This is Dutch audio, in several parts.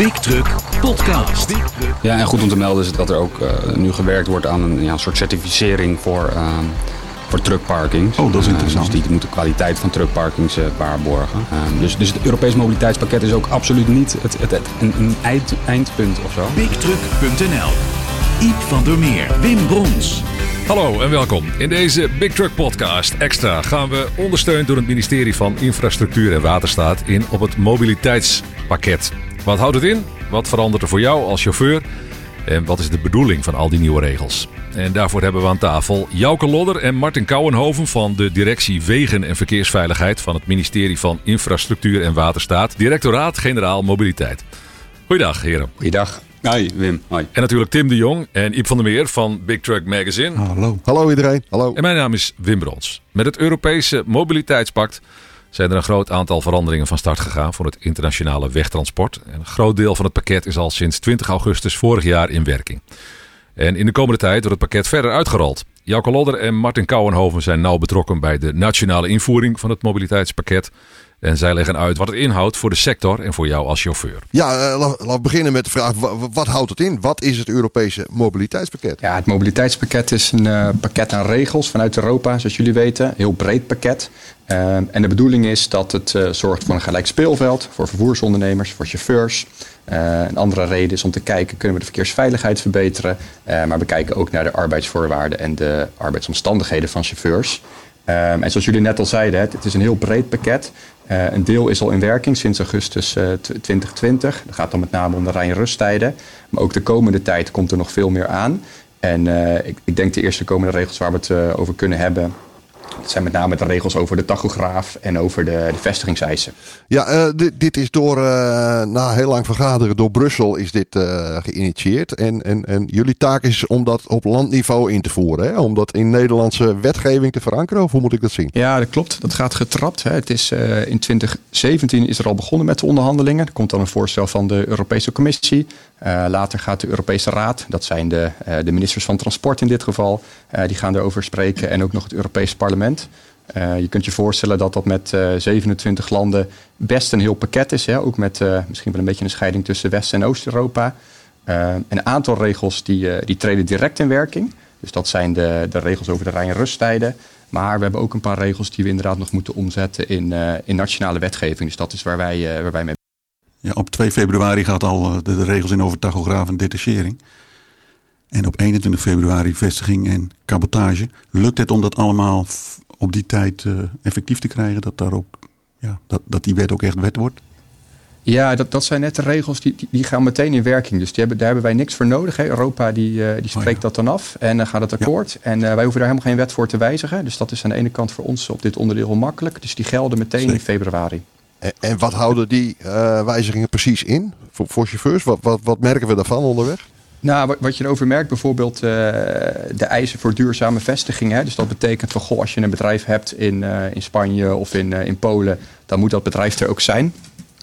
Big Truck Podcast. Ja, en goed om te melden is dat er ook uh, nu gewerkt wordt aan een ja, soort certificering voor, uh, voor truckparkings. Oh, dat is interessant. Uh, dus die moeten de kwaliteit van truckparkings waarborgen. dus, dus het Europees mobiliteitspakket is ook absoluut niet het, het, het een, een eind, eindpunt of zo. BigTruck.nl Iep van der Meer, Wim Brons. Hallo en welkom. In deze Big Truck Podcast Extra gaan we ondersteund door het ministerie van Infrastructuur en Waterstaat in op het mobiliteitspakket. Wat houdt het in? Wat verandert er voor jou als chauffeur? En wat is de bedoeling van al die nieuwe regels? En daarvoor hebben we aan tafel Jouke Lodder en Martin Kouwenhoven van de Directie Wegen en Verkeersveiligheid van het ministerie van Infrastructuur en Waterstaat, Directoraat Generaal Mobiliteit. Goeiedag heren. Goeiedag. Hoi Wim. Hoi. En natuurlijk Tim de Jong en Iep van der Meer van Big Truck Magazine. Hallo. Hallo iedereen. Hallo. En mijn naam is Wim Brons. Met het Europese Mobiliteitspact zijn er een groot aantal veranderingen van start gegaan voor het internationale wegtransport. En een groot deel van het pakket is al sinds 20 augustus vorig jaar in werking. En in de komende tijd wordt het pakket verder uitgerold. Jouke Lodder en Martin Kouwenhoven zijn nauw betrokken bij de nationale invoering van het mobiliteitspakket. En zij leggen uit wat het inhoudt voor de sector en voor jou als chauffeur. Ja, uh, laten we beginnen met de vraag: wat, houdt het in? Wat is het Europese mobiliteitspakket? Ja, het mobiliteitspakket is een uh, pakket aan regels vanuit Europa, zoals jullie weten. Heel breed pakket. Uh, en de bedoeling is dat het zorgt voor een gelijk speelveld voor vervoersondernemers, voor chauffeurs. een andere reden is om te kijken, kunnen we de verkeersveiligheid verbeteren? maar we kijken ook naar de arbeidsvoorwaarden en de arbeidsomstandigheden van chauffeurs. Um, en zoals jullie net al zeiden, het is een heel breed pakket. Uh, een deel is al in werking sinds augustus uh, 2020. Dat gaat dan met name om de rij- en rusttijden. Maar ook de komende tijd komt er nog veel meer aan. En uh, ik, ik, denk de eerste komende regels waar we het over kunnen hebben... Dat zijn met name de regels over de tachograaf en over de, de vestigingseisen. Ja, uh, dit, dit, is door, uh, na heel lang vergaderen door Brussel is dit uh, geïnitieerd. En, en, en jullie taak is om dat op landniveau in te voeren. Hè? Om dat in Nederlandse wetgeving te verankeren. Of hoe moet ik dat zien? Ja, dat klopt. Dat gaat getrapt. Hè. Het is, in 2017 is er al begonnen met de onderhandelingen. Er komt dan een voorstel van de Europese Commissie. Later gaat de Europese Raad, dat zijn de, de ministers van Transport in dit geval, die gaan erover spreken. En ook nog het Europese Parlement. Je kunt je voorstellen dat dat met uh, 27 landen best een heel pakket is. Hè? Ook met misschien wel een beetje een scheiding tussen West- en Oost-Europa. een aantal regels die, die treden direct in werking. Dus dat zijn de, de regels over de rij- en rusttijden. Maar we hebben ook een paar regels die we inderdaad nog moeten omzetten in, in nationale wetgeving. Dus dat is waar wij, waar wij mee ja, Op 2 februari gaat al de, de regels in over tachograaf en detachering. En op 21 februari vestiging en cabotage. Lukt het om dat allemaal op die tijd uh, effectief te krijgen? Dat, daar ook, ja, dat, dat die wet ook echt wet wordt? Ja, dat, dat zijn net de regels die, die gaan meteen in werking. Dus die hebben, daar hebben wij niks voor nodig. Hè. Europa die, uh, die spreekt oh, ja. dat dan af en dan gaat het akkoord. Ja. En uh, wij hoeven daar helemaal geen wet voor te wijzigen. Dus dat is aan de ene kant voor ons op dit onderdeel makkelijk. Dus die gelden meteen Zeker. in februari. En, en wat houden die wijzigingen precies in voor, chauffeurs? Wat, wat, wat merken we daarvan onderweg? Nou, wat je erover merkt, bijvoorbeeld uh, de eisen voor duurzame vestiging. Hè? Dus dat betekent van, goh, als je een bedrijf hebt in, uh, in Spanje of in, in Polen, dan moet dat bedrijf er ook zijn.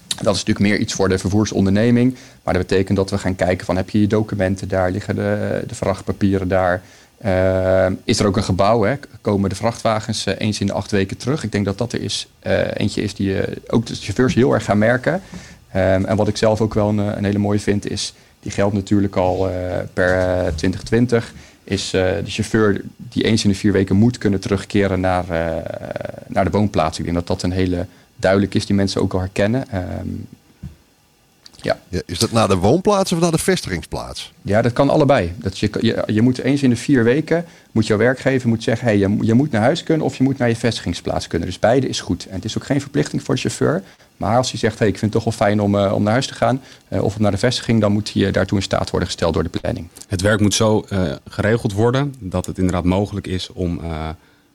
Dat is natuurlijk meer iets voor de vervoersonderneming. Maar dat betekent dat we gaan kijken van, heb je je documenten daar? Liggen de, de vrachtpapieren daar? Is er ook een gebouw? Hè? Komen de vrachtwagens eens in de acht weken terug? Ik denk dat dat er is, eentje is die ook de chauffeurs heel erg gaan merken. En wat ik zelf ook wel een, een hele mooie vind is die geldt natuurlijk al per uh, 2020. Is de chauffeur die eens in de vier weken moet kunnen terugkeren naar, naar de woonplaats. Ik denk dat dat een hele duidelijk is, die mensen ook al herkennen. Um, ja. ja. Is dat naar de woonplaats of naar de vestigingsplaats? Ja, dat kan allebei. Dat je, je, je moet eens in de vier weken, moet jouw werkgever moet zeggen, hey, je, je moet naar huis kunnen of je moet naar je vestigingsplaats kunnen. Dus beide is goed. En het is ook geen verplichting voor de chauffeur. Maar als hij zegt, hey, ik vind het toch wel fijn om, uh, om naar huis te gaan uh, of naar de vestiging, dan moet hij uh, daartoe in staat worden gesteld door de planning. Het werk moet zo geregeld worden dat het inderdaad mogelijk is om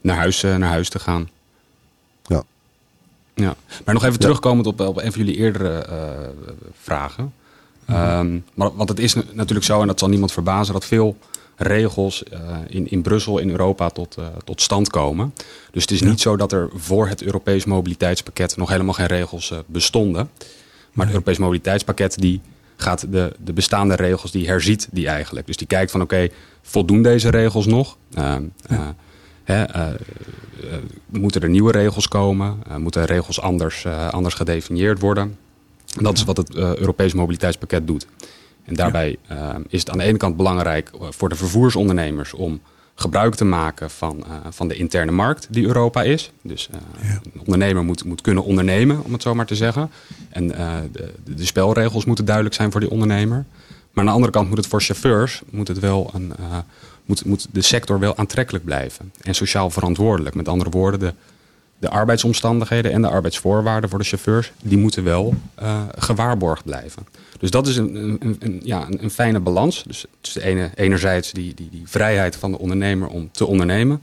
naar, huis, naar huis te gaan. Ja. Maar nog even terugkomend op, op een van jullie eerdere vragen. Mm -hmm. um, maar, want het is natuurlijk zo, en dat zal niemand verbazen, dat veel regels uh, in, in Brussel, in Europa tot, uh, tot stand komen. Dus het is ja. niet zo dat er voor het Europees mobiliteitspakket nog helemaal geen regels uh, bestonden. Maar het Europees mobiliteitspakket die gaat de, de bestaande regels, die herziet die eigenlijk. Dus die kijkt van oké, okay, voldoen deze regels nog? Ja. Hè, moeten er nieuwe regels komen? moeten regels anders, anders gedefinieerd worden? Dat is wat het Europees mobiliteitspakket doet. En daarbij is het aan de ene kant belangrijk voor de vervoersondernemers om gebruik te maken van, uh, van de interne markt die Europa is. Dus uh, ja. een ondernemer moet, moet kunnen ondernemen, om het zo maar te zeggen. En uh, de, de, spelregels moeten duidelijk zijn voor die ondernemer. Maar aan de andere kant moet het voor chauffeurs moet het wel een, moet, moet de sector wel aantrekkelijk blijven. En sociaal verantwoordelijk. Met andere woorden, de, de arbeidsomstandigheden en de arbeidsvoorwaarden voor de chauffeurs, die moeten wel gewaarborgd blijven. Dus dat is een, een, een ja, een, fijne balans. Dus het is de ene, enerzijds die, die, die vrijheid van de ondernemer om te ondernemen.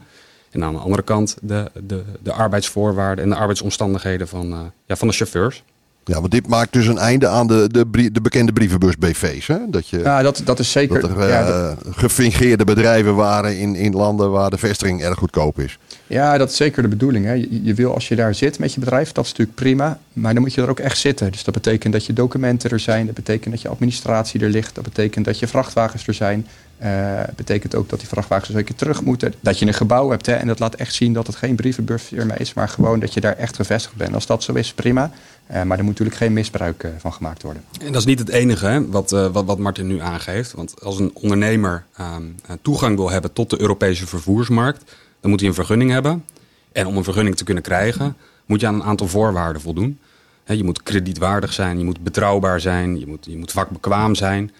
En aan de andere kant de, de, de arbeidsvoorwaarden en de arbeidsomstandigheden van, uh, ja, van de chauffeurs. Ja, want dit maakt dus een einde aan de, de, de bekende brievenbus BV's. Hè? Dat, je, ja, dat, dat is zeker. Dat er ja, uh, gefingeerde bedrijven waren in, in landen waar de vestiging erg goedkoop is. Ja, dat is zeker de bedoeling. Hè. Je, je, wil als je daar zit met je bedrijf, dat is natuurlijk prima. Maar dan moet je er ook echt zitten. Dus dat betekent dat je documenten er zijn. Dat betekent dat je administratie er ligt. Dat betekent dat je vrachtwagens er zijn. Uh, betekent ook dat die vrachtwagens een keer terug moeten. Dat je een gebouw hebt. Hè, en dat laat echt zien dat het geen brievenbusfirma is. Maar gewoon dat je daar echt gevestigd bent. Als dat zo is, prima. Uh, maar er moet natuurlijk geen misbruik uh, van gemaakt worden. En dat is niet het enige hè, wat, wat, wat Martin nu aangeeft. Want als een ondernemer ehm, toegang wil hebben tot de Europese vervoersmarkt dan moet hij een vergunning hebben. En om een vergunning te kunnen krijgen, moet je aan een aantal voorwaarden voldoen. je moet kredietwaardig zijn, je moet betrouwbaar zijn, je moet, je moet vakbekwaam zijn.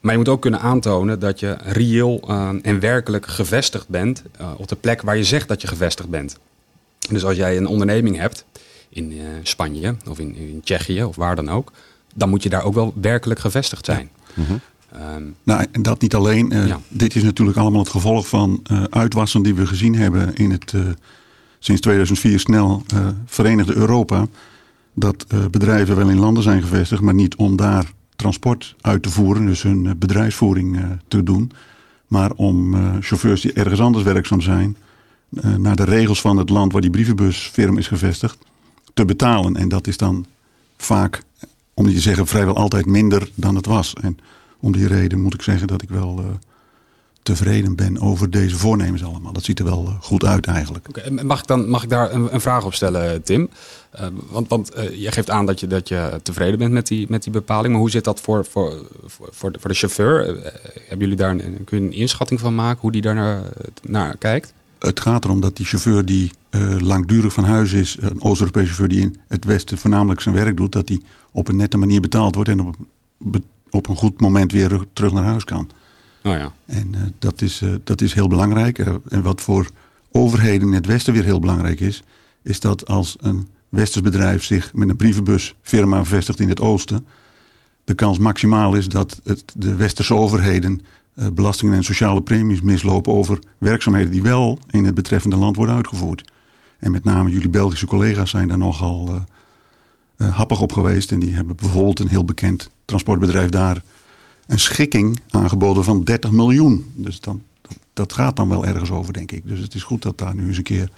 Maar je moet ook kunnen aantonen dat je reëel en werkelijk gevestigd bent op de plek waar je zegt dat je gevestigd bent. Dus als jij een onderneming hebt in uh, Spanje of in, in, Tsjechië of waar dan ook, dan moet je daar ook wel werkelijk gevestigd zijn. Ja. Mm -hmm. Um, nou, en dat niet alleen. Uh, ja. Dit is natuurlijk allemaal het gevolg van uh, uitwassen die we gezien hebben in het uh, sinds 2004 snel verenigde Europa. Dat bedrijven wel in landen zijn gevestigd, maar niet om daar transport uit te voeren, dus hun bedrijfsvoering te doen. Maar om chauffeurs die ergens anders werkzaam zijn, naar de regels van het land waar die brievenbusfirma is gevestigd, te betalen. En dat is dan vaak, om niet te zeggen vrijwel altijd minder dan het was. En om die reden moet ik zeggen dat ik wel uh, tevreden ben over deze voornemens allemaal. Dat ziet er wel uh, goed uit eigenlijk. Mag, ik dan, mag ik daar een, een vraag op stellen, Tim? Uh, want want je geeft aan dat je, dat je tevreden bent met die, met die bepaling. Maar hoe zit dat voor, voor, voor, de, voor de chauffeur? hebben jullie daar een, kun je een inschatting van maken hoe die daar naar, naar kijkt? Het gaat erom dat die chauffeur die langdurig van huis is, een Oost-Europese chauffeur die in het Westen voornamelijk zijn werk doet, dat die op een nette manier betaald wordt en op op een goed moment weer terug naar huis kan. Oh ja. En uh, dat, is, uh, dat is heel belangrijk. En wat voor overheden in het Westen weer heel belangrijk is, is dat als een Westers bedrijf zich met een brievenbusfirma vestigt in het Oosten, de kans maximaal is dat het, de Westerse overheden belastingen en sociale premies mislopen over werkzaamheden die wel in het betreffende land worden uitgevoerd. En met name jullie Belgische collega's zijn daar nogal uh, happig op geweest. En die hebben bijvoorbeeld een heel bekend transportbedrijf daar een schikking aangeboden van 30 miljoen. Dus dan, dat gaat dan wel ergens over, denk ik. Dus het is goed dat daar nu eens een keer.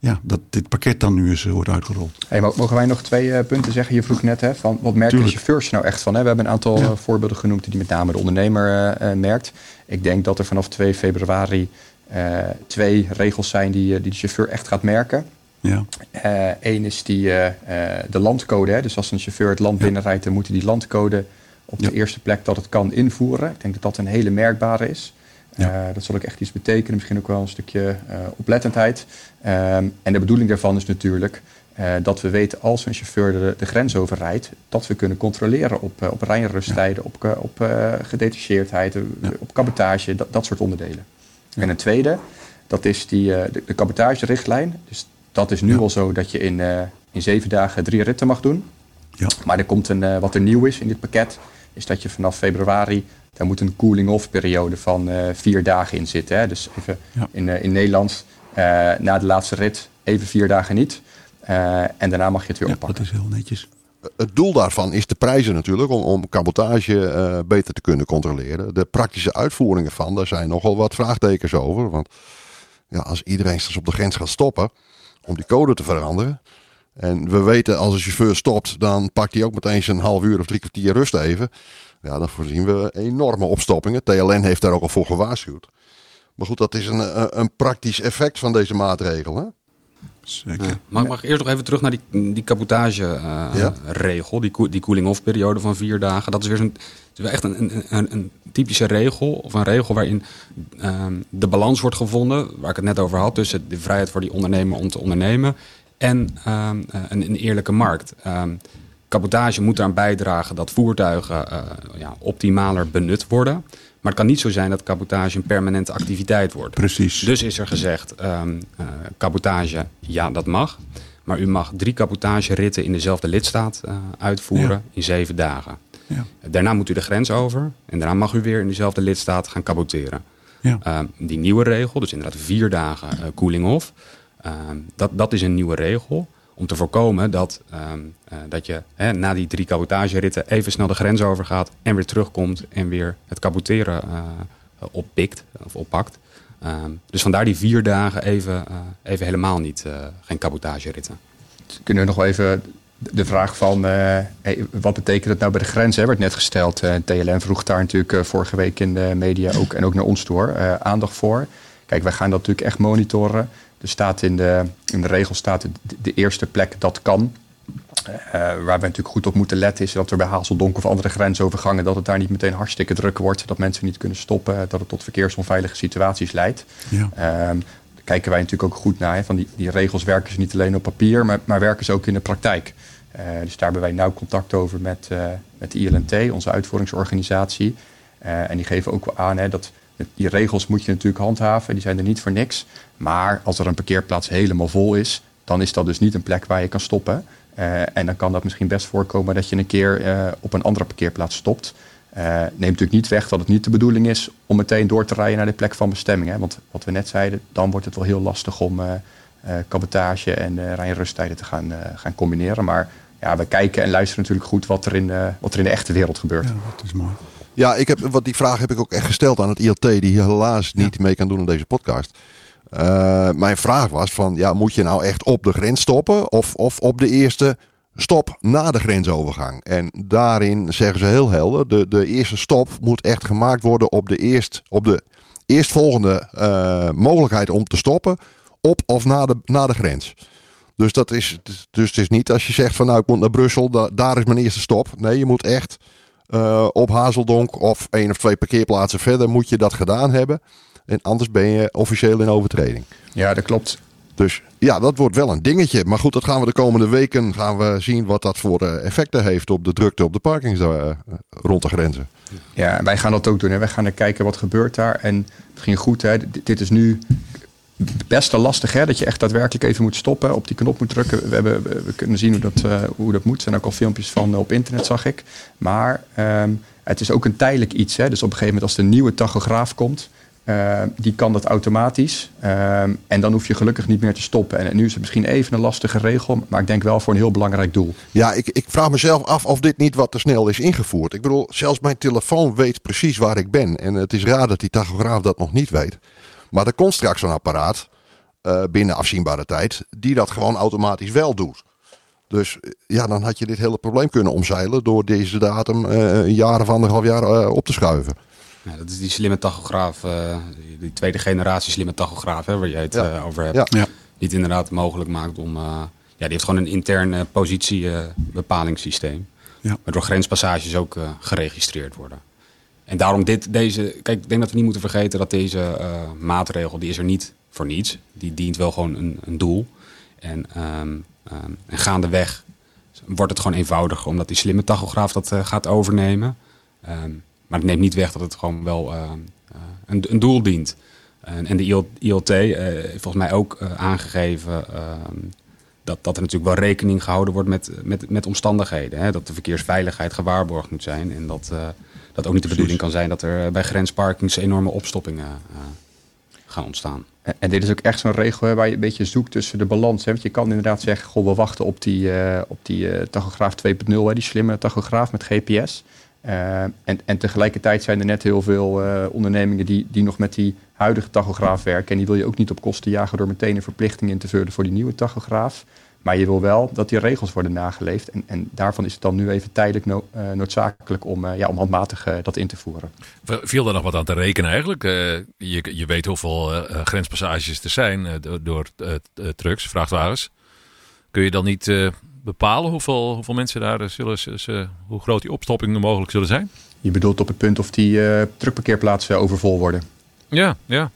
Ja, dat dit pakket dan nu eens uh, wordt uitgerold. Hey, mogen wij nog twee uh, punten zeggen? Je vroeg net, hè, van wat merken de chauffeurs nou echt van? Hè? We hebben een aantal ja. voorbeelden genoemd die met name de ondernemer merkt. Ik denk dat er vanaf 2 februari twee regels zijn die, die de chauffeur echt gaat merken. Ja. Eén is die, de landcode. Hè? Dus als een chauffeur het land binnenrijdt, dan moet hij die landcode op de eerste plek dat het kan invoeren. Ik denk dat dat een hele merkbare is. Ja. dat zal ook echt iets betekenen, misschien ook wel een stukje oplettendheid. Um, en de bedoeling daarvan is natuurlijk dat we weten als een chauffeur de, de grens overrijdt, dat we kunnen controleren op, op rijnrusttijden, op, op gedetacheerdheid, op cabotage, dat, dat soort onderdelen. En een tweede, dat is die, de, de cabotagerichtlijn. Dus dat is nu al zo dat je in, uh, in zeven dagen drie ritten mag doen. Ja. Maar er komt een, uh, wat er nieuw is in dit pakket, is dat je vanaf februari, daar moet een cooling-off periode van uh, vier dagen in zitten. Hè? Dus even ja. in, in Nederland, na de laatste rit, even vier dagen niet. en daarna mag je het weer oppakken. Dat is heel netjes. Het doel daarvan is de prijzen natuurlijk, om, om cabotage beter te kunnen controleren. De praktische uitvoeringen van, daar zijn nogal wat vraagtekens over. Want ja, als iedereen straks op de grens gaat stoppen, om die code te veranderen. En we weten als een chauffeur stopt, dan pakt hij ook meteen zijn half uur of drie kwartier rust even. Ja, dan voorzien we enorme opstoppingen. TLN heeft daar ook al voor gewaarschuwd. Maar goed, dat is een, een praktisch effect van deze maatregel. Hè? Zeker. Ja. Mag, mag ik eerst nog even terug naar die, die cabotage-regel, die, koe- die cooling-off periode van vier dagen. Dat is weer zo'n, het is wel echt een, een, een, een typische regel, of een regel waarin ehm, de balans wordt gevonden, waar ik het net over had, tussen de vrijheid voor die ondernemer om te ondernemen en ehm, eh, een, een eerlijke markt. Cabotage moet eraan bijdragen dat voertuigen eh, ja, optimaler benut worden. Maar het kan niet zo zijn dat cabotage een permanente activiteit wordt. Precies. Dus is er gezegd, eh, cabotage, ja, dat mag. Maar u mag drie cabotageritten in dezelfde lidstaat eh, uitvoeren Ja. in zeven dagen. Ja. Daarna moet u de grens over. En daarna mag u weer in dezelfde lidstaat gaan caboteren. Ja. Ehm, die nieuwe regel, dus inderdaad vier dagen cooling off. ehm, dat, dat is een nieuwe regel. Om te voorkomen dat, ehm, eh, dat je hè, na die drie cabotageritten even snel de grens overgaat. En weer terugkomt en weer het caboteren eh, oppikt of oppakt. Ehm, dus vandaar die vier dagen even, eh, even helemaal niet, geen cabotageritten. Kunnen we nog even de vraag van wat betekent het nou bij de grens? Hè, werd net gesteld. Eh, TLN vroeg daar natuurlijk vorige week in de media ook en ook naar ons eh, aandacht voor. Kijk, wij gaan dat natuurlijk echt monitoren. Er staat in de, in de regel staat de, de eerste plek dat kan. Eh, waar we natuurlijk goed op moeten letten is dat er bij Hazeldonk of andere grensovergangen dat het daar niet meteen hartstikke druk wordt. Dat mensen niet kunnen stoppen. Dat het tot verkeersonveilige situaties leidt. Ja. Ehm, daar kijken wij natuurlijk ook goed naar. Hè, van die, die regels werken ze niet alleen op papier, maar, maar werken ze ook in de praktijk. Eh, dus daar hebben wij nauw contact over met, eh, met de ILNT, onze uitvoeringsorganisatie. En die geven ook wel aan hè, dat die regels moet je natuurlijk handhaven. Die zijn er niet voor niks. Maar als er een parkeerplaats helemaal vol is, dan is dat dus niet een plek waar je kan stoppen. Eh, en dan kan dat misschien best voorkomen dat je een keer eh, op een andere parkeerplaats stopt. Eh, neemt natuurlijk niet weg dat het niet de bedoeling is om meteen door te rijden naar de plek van bestemming. Hè? Want wat we net zeiden, dan wordt het wel heel lastig om cabotage en rij- en te gaan, gaan combineren. Maar ja, we kijken en luisteren natuurlijk goed wat er in, wat er in de echte wereld gebeurt. ja, dat is mooi. Ja, ik heb, wat die vraag heb ik ook echt gesteld aan het ILT, die helaas niet mee kan doen aan deze podcast. Eh, mijn vraag was van, ja, moet je nou echt op de grens stoppen of, of op de eerste stop na de grensovergang? En daarin zeggen ze heel helder, de, de eerste stop moet echt gemaakt worden op de, eerst, op de eerstvolgende eh, mogelijkheid om te stoppen op of na de, na de grens. Dus, dat is, dus het is niet als je zegt van nou ik moet naar Brussel, da- daar is mijn eerste stop. Nee, je moet echt eh, op Hazeldonk of één of twee parkeerplaatsen verder moet je dat gedaan hebben. En anders ben je officieel in overtreding. Ja, dat klopt. Dus ja, dat wordt wel een dingetje. Maar goed, dat gaan we de komende weken gaan we zien wat dat voor eh, effecten heeft op de drukte op de parkings eh, rond de grenzen. Ja, en wij gaan dat ook doen. Hè. Wij gaan er kijken wat gebeurt daar. En misschien goed, hè, dit is nu best wel lastig. Hè, dat je echt daadwerkelijk even moet stoppen, op die knop moet drukken. We, hebben, we, kunnen zien hoe dat, eh, hoe dat moet. Er zijn ook al filmpjes van op internet, zag ik. Maar ehm, het is ook een tijdelijk iets. Hè. Dus op een gegeven moment als de nieuwe tachograaf komt... eh, die kan dat automatisch. Ehm, en dan hoef je gelukkig niet meer te stoppen. En nu is het misschien even een lastige regel... maar ik denk wel voor een heel belangrijk doel. Ja, ik, ik vraag mezelf af of dit niet wat te snel is ingevoerd. Ik bedoel, zelfs mijn telefoon weet precies waar ik ben. En het is raar dat die tachograaf dat nog niet weet. Maar er komt straks een apparaat eh, binnen afzienbare tijd die dat gewoon automatisch wel doet. Dus eh, ja, dan had je dit hele probleem kunnen omzeilen door deze datum eh, een jaar of anderhalf jaar eh, op te schuiven. Ja, dat is die slimme tachograaf, eh, die- tweede generatie slimme tachograaf hè, waar jij het Ja. eh, over hebt. Ja. Ja. Die het inderdaad mogelijk maakt om... eh, ja, die heeft gewoon een intern positiebepalingssysteem. Ja. Waardoor grenspassages ook eh, geregistreerd worden. En daarom dit, deze... Kijk, ik denk dat we niet moeten vergeten dat deze eh, maatregel... die is er niet voor niets. Die dient wel gewoon een, een doel. En, ehm en gaandeweg wordt het gewoon eenvoudiger... omdat die slimme tachograaf dat eh, gaat overnemen. Ehm, maar het neemt niet weg dat het gewoon wel eh, een, een doel dient. En, de IL- ILT heeft volgens mij ook aangegeven dat, dat er natuurlijk wel rekening gehouden wordt met, met, met omstandigheden. Hè? Dat de verkeersveiligheid gewaarborgd moet zijn. En dat, dat ook niet de bedoeling kan zijn dat er bij grensparkings enorme opstoppingen eh, gaan ontstaan. En, dit is ook echt zo'n regel hè, waar je een beetje zoekt tussen de balans. Hè? Want je kan inderdaad zeggen, goh, we wachten op die, eh, op die eh, tachograaf 2.0, hè, die slimme tachograaf met GPS. Eh, en, en tegelijkertijd zijn er net heel veel eh, ondernemingen die, die nog met die huidige tachograaf werken. En die wil je ook niet op kosten jagen door meteen een verplichting in te vullen voor die nieuwe tachograaf. Maar je wil wel dat die regels worden nageleefd. En, en daarvan is het dan nu even tijdelijk no- eh, noodzakelijk om, eh, ja, om handmatig eh, dat in te voeren. Viel daar nog wat aan te rekenen eigenlijk? Je, je weet hoeveel grenspassages er zijn door, trucks, vrachtwagens. Kun je dan niet bepalen hoeveel, hoeveel mensen daar zullen, z- z- hoe groot die opstoppingen mogelijk zullen zijn? Je bedoelt op het punt of die truckparkeerplaatsen overvol worden. Ja, ja.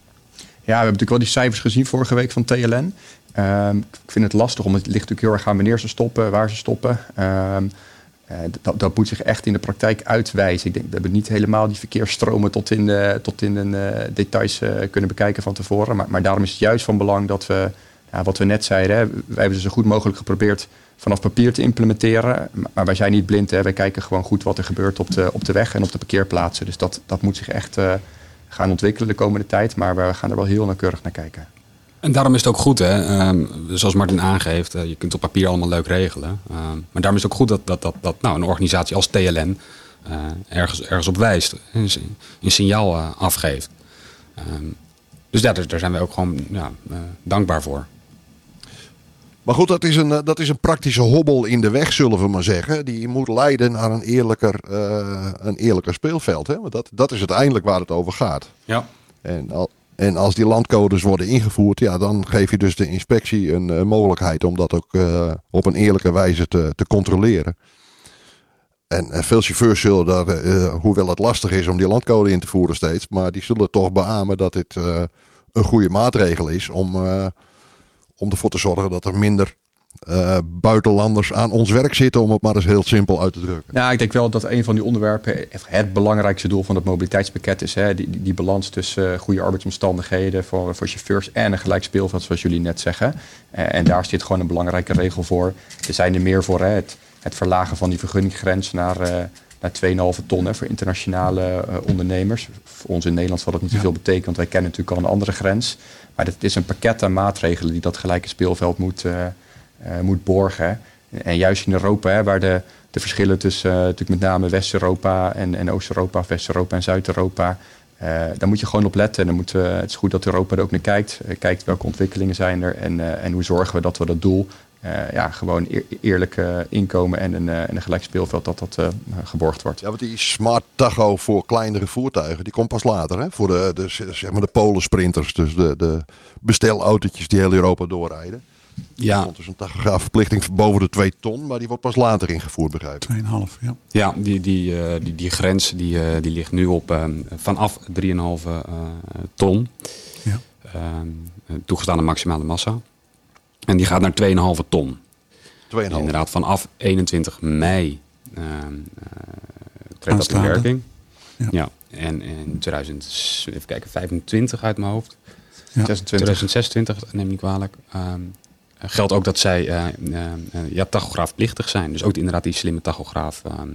Ja, we hebben natuurlijk wel die cijfers gezien vorige week van TLN. Ehm, ik vind het lastig, omdat het ligt natuurlijk heel erg aan wanneer ze stoppen, waar ze stoppen. Ehm, eh, dat, dat moet zich echt in de praktijk uitwijzen. Ik denk we niet helemaal die verkeersstromen tot in, de, tot in eh, details eh, kunnen bekijken van tevoren. Maar, maar daarom is het juist van belang dat we, ja, wat we net zeiden, hè, wij hebben ze zo goed mogelijk geprobeerd vanaf papier te implementeren. Maar, wij zijn niet blind. Hè. Wij kijken gewoon goed wat er gebeurt op de, op de weg en op de parkeerplaatsen. Dus dat, dat moet zich echt gaan ontwikkelen de komende tijd. Maar we gaan er wel heel nauwkeurig naar kijken. En daarom is het ook goed, hè? ehm, zoals Martin aangeeft, eh, je kunt op papier allemaal leuk regelen. Ehm, maar daarom is het ook goed dat, dat, dat, dat nou, een organisatie als TLN eh, ergens, ergens op wijst, een, een signaal eh, afgeeft. Ehm, dus ja, daar, daar zijn wij ook gewoon ja, dankbaar voor. Maar goed, dat is, een, dat is een praktische hobbel in de weg, zullen we maar zeggen. Die moet leiden naar een eerlijker, een eerlijker speelveld. Hè? Want dat, dat is uiteindelijk waar het over gaat. Ja. En, al, en als die landcodes worden ingevoerd, ja, dan geef je dus de inspectie een eh, mogelijkheid om dat ook eh, op een eerlijke wijze te, te controleren. En, eh, veel chauffeurs zullen daar, hoewel het lastig is om die landcode in te voeren steeds, maar die zullen toch beamen dat dit een goede maatregel is om, om ervoor te zorgen dat er minder eh, buitenlanders aan ons werk zitten, om het maar eens heel simpel uit te drukken. Nou, ik denk wel dat een van die onderwerpen het belangrijkste doel van het mobiliteitspakket is. Hè? Die, die, die balans tussen eh, goede arbeidsomstandigheden voor, voor chauffeurs en een gelijk speelveld, zoals jullie net zeggen. Eh, en daar zit gewoon een belangrijke regel voor. Er zijn er meer voor. Hè? Het, het verlagen van die vergunninggrens naar, naar 2,5 ton hè, voor internationale ondernemers. Voor ons in Nederland zal dat niet zoveel betekenen, want wij kennen natuurlijk al een andere grens. Maar het is een pakket aan maatregelen die dat gelijke speelveld moet, moet borgen. En juist in Europa, hè, waar de, de verschillen tussen eh, natuurlijk met name West-Europa en, en Oost-Europa, of West-Europa en Zuid-Europa, eh, daar moet je gewoon op letten. En dan moeten we, het is goed dat Europa er ook naar kijkt. Eh, kijkt welke ontwikkelingen zijn er en, eh, en hoe zorgen we dat we dat doel, eh, ja, gewoon eer- eerlijk eh, inkomen en een, eh, en een gelijk speelveld, dat dat eh, geborgd wordt. Ja, want die smart tacho voor kleinere voertuigen, die komt pas later. Hè? Voor de, de, zeg maar de polensprinters, dus de, de bestelautootjes die heel Europa doorrijden. Er Ja, komt dus een tachograafverplichting boven de 2 ton, maar die wordt pas later ingevoerd, begrijp ik. 2,5, ja. ja die, die, eh, die, die grens die, eh, die ligt nu op ehm, vanaf 3,5 eh, ton. Ja. Ehm, eh, toegestane maximale massa. En die gaat naar 2,5 ton. 2,5. Inderdaad, vanaf 21 mei ehm, eh, treedt dat in werking. Ja. Ja. En in 2000, even kijken, 25 uit mijn hoofd. 26. 2026, neem ik niet kwalijk. ehm, geldt ook dat zij eh, eh, eh, ja, tachograafplichtig zijn. Dus ook inderdaad die slimme tachograaf ehm,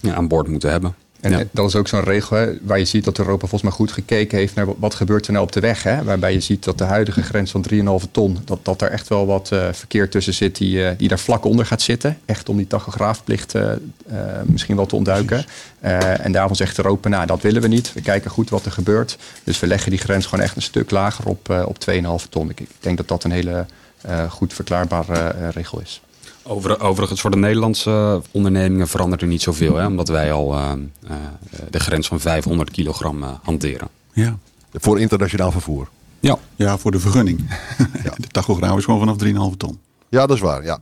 ja, aan boord moeten hebben. En Ja. dat is ook zo'n regel hè, waar je ziet dat Europa volgens mij goed gekeken heeft naar wat- gebeurt er nou op de weg. Hè? Waarbij je ziet dat de huidige grens van 3,5 ton, dat, dat er echt wel wat eh, verkeer tussen zit die, eh, die daar vlak onder gaat zitten. Echt om die tachograafplicht misschien wel te ontduiken. En daarvan zegt Europa, nou dat willen we niet. We kijken goed wat er gebeurt. Dus we leggen die grens gewoon echt een stuk lager op, op 2,5 ton. Ik, ik denk dat dat een hele goed verklaarbare eh, regel is. Over, overigens, voor de Nederlandse ondernemingen verandert er niet zoveel. Hè, omdat wij al ehm, eh, de grens van 500 kilogram eh, hanteren. Ja. Voor internationaal vervoer. Ja, ja, voor de vergunning. De tachograaf is gewoon vanaf 3,5 ton. Ja, dat is waar, ja.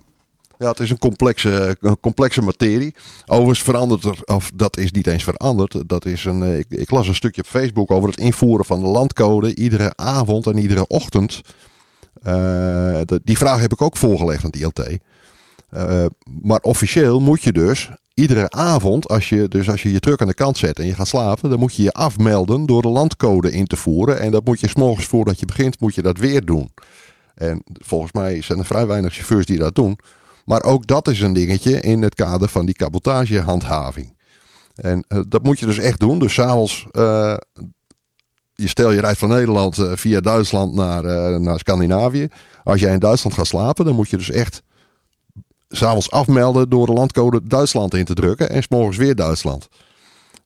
Ja, het is een complexe, een complexe materie. Overigens verandert er, of dat is niet eens veranderd. Dat is een, eh, ik, ik las een stukje op Facebook over het invoeren van de landcode iedere avond en iedere ochtend. Eh, die vraag heb ik ook voorgelegd aan het ILT. Eh, maar officieel moet je dus iedere avond, als je, dus als je je truck aan de kant zet en je gaat slapen, dan moet je je afmelden door de landcode in te voeren. En dat moet je s'morgens voordat je begint, moet je dat weer doen. En volgens mij zijn er vrij weinig chauffeurs die dat doen. Maar ook dat is een dingetje in het kader van die cabotagehandhaving. En eh, dat moet je dus echt doen. Dus s'avonds, eh je stel je rijdt van Nederland eh, via Duitsland naar, eh, naar Scandinavië. Als jij in Duitsland gaat slapen, dan moet je dus echt s'avonds afmelden door de landcode Duitsland in te drukken. En s'morgens weer Duitsland.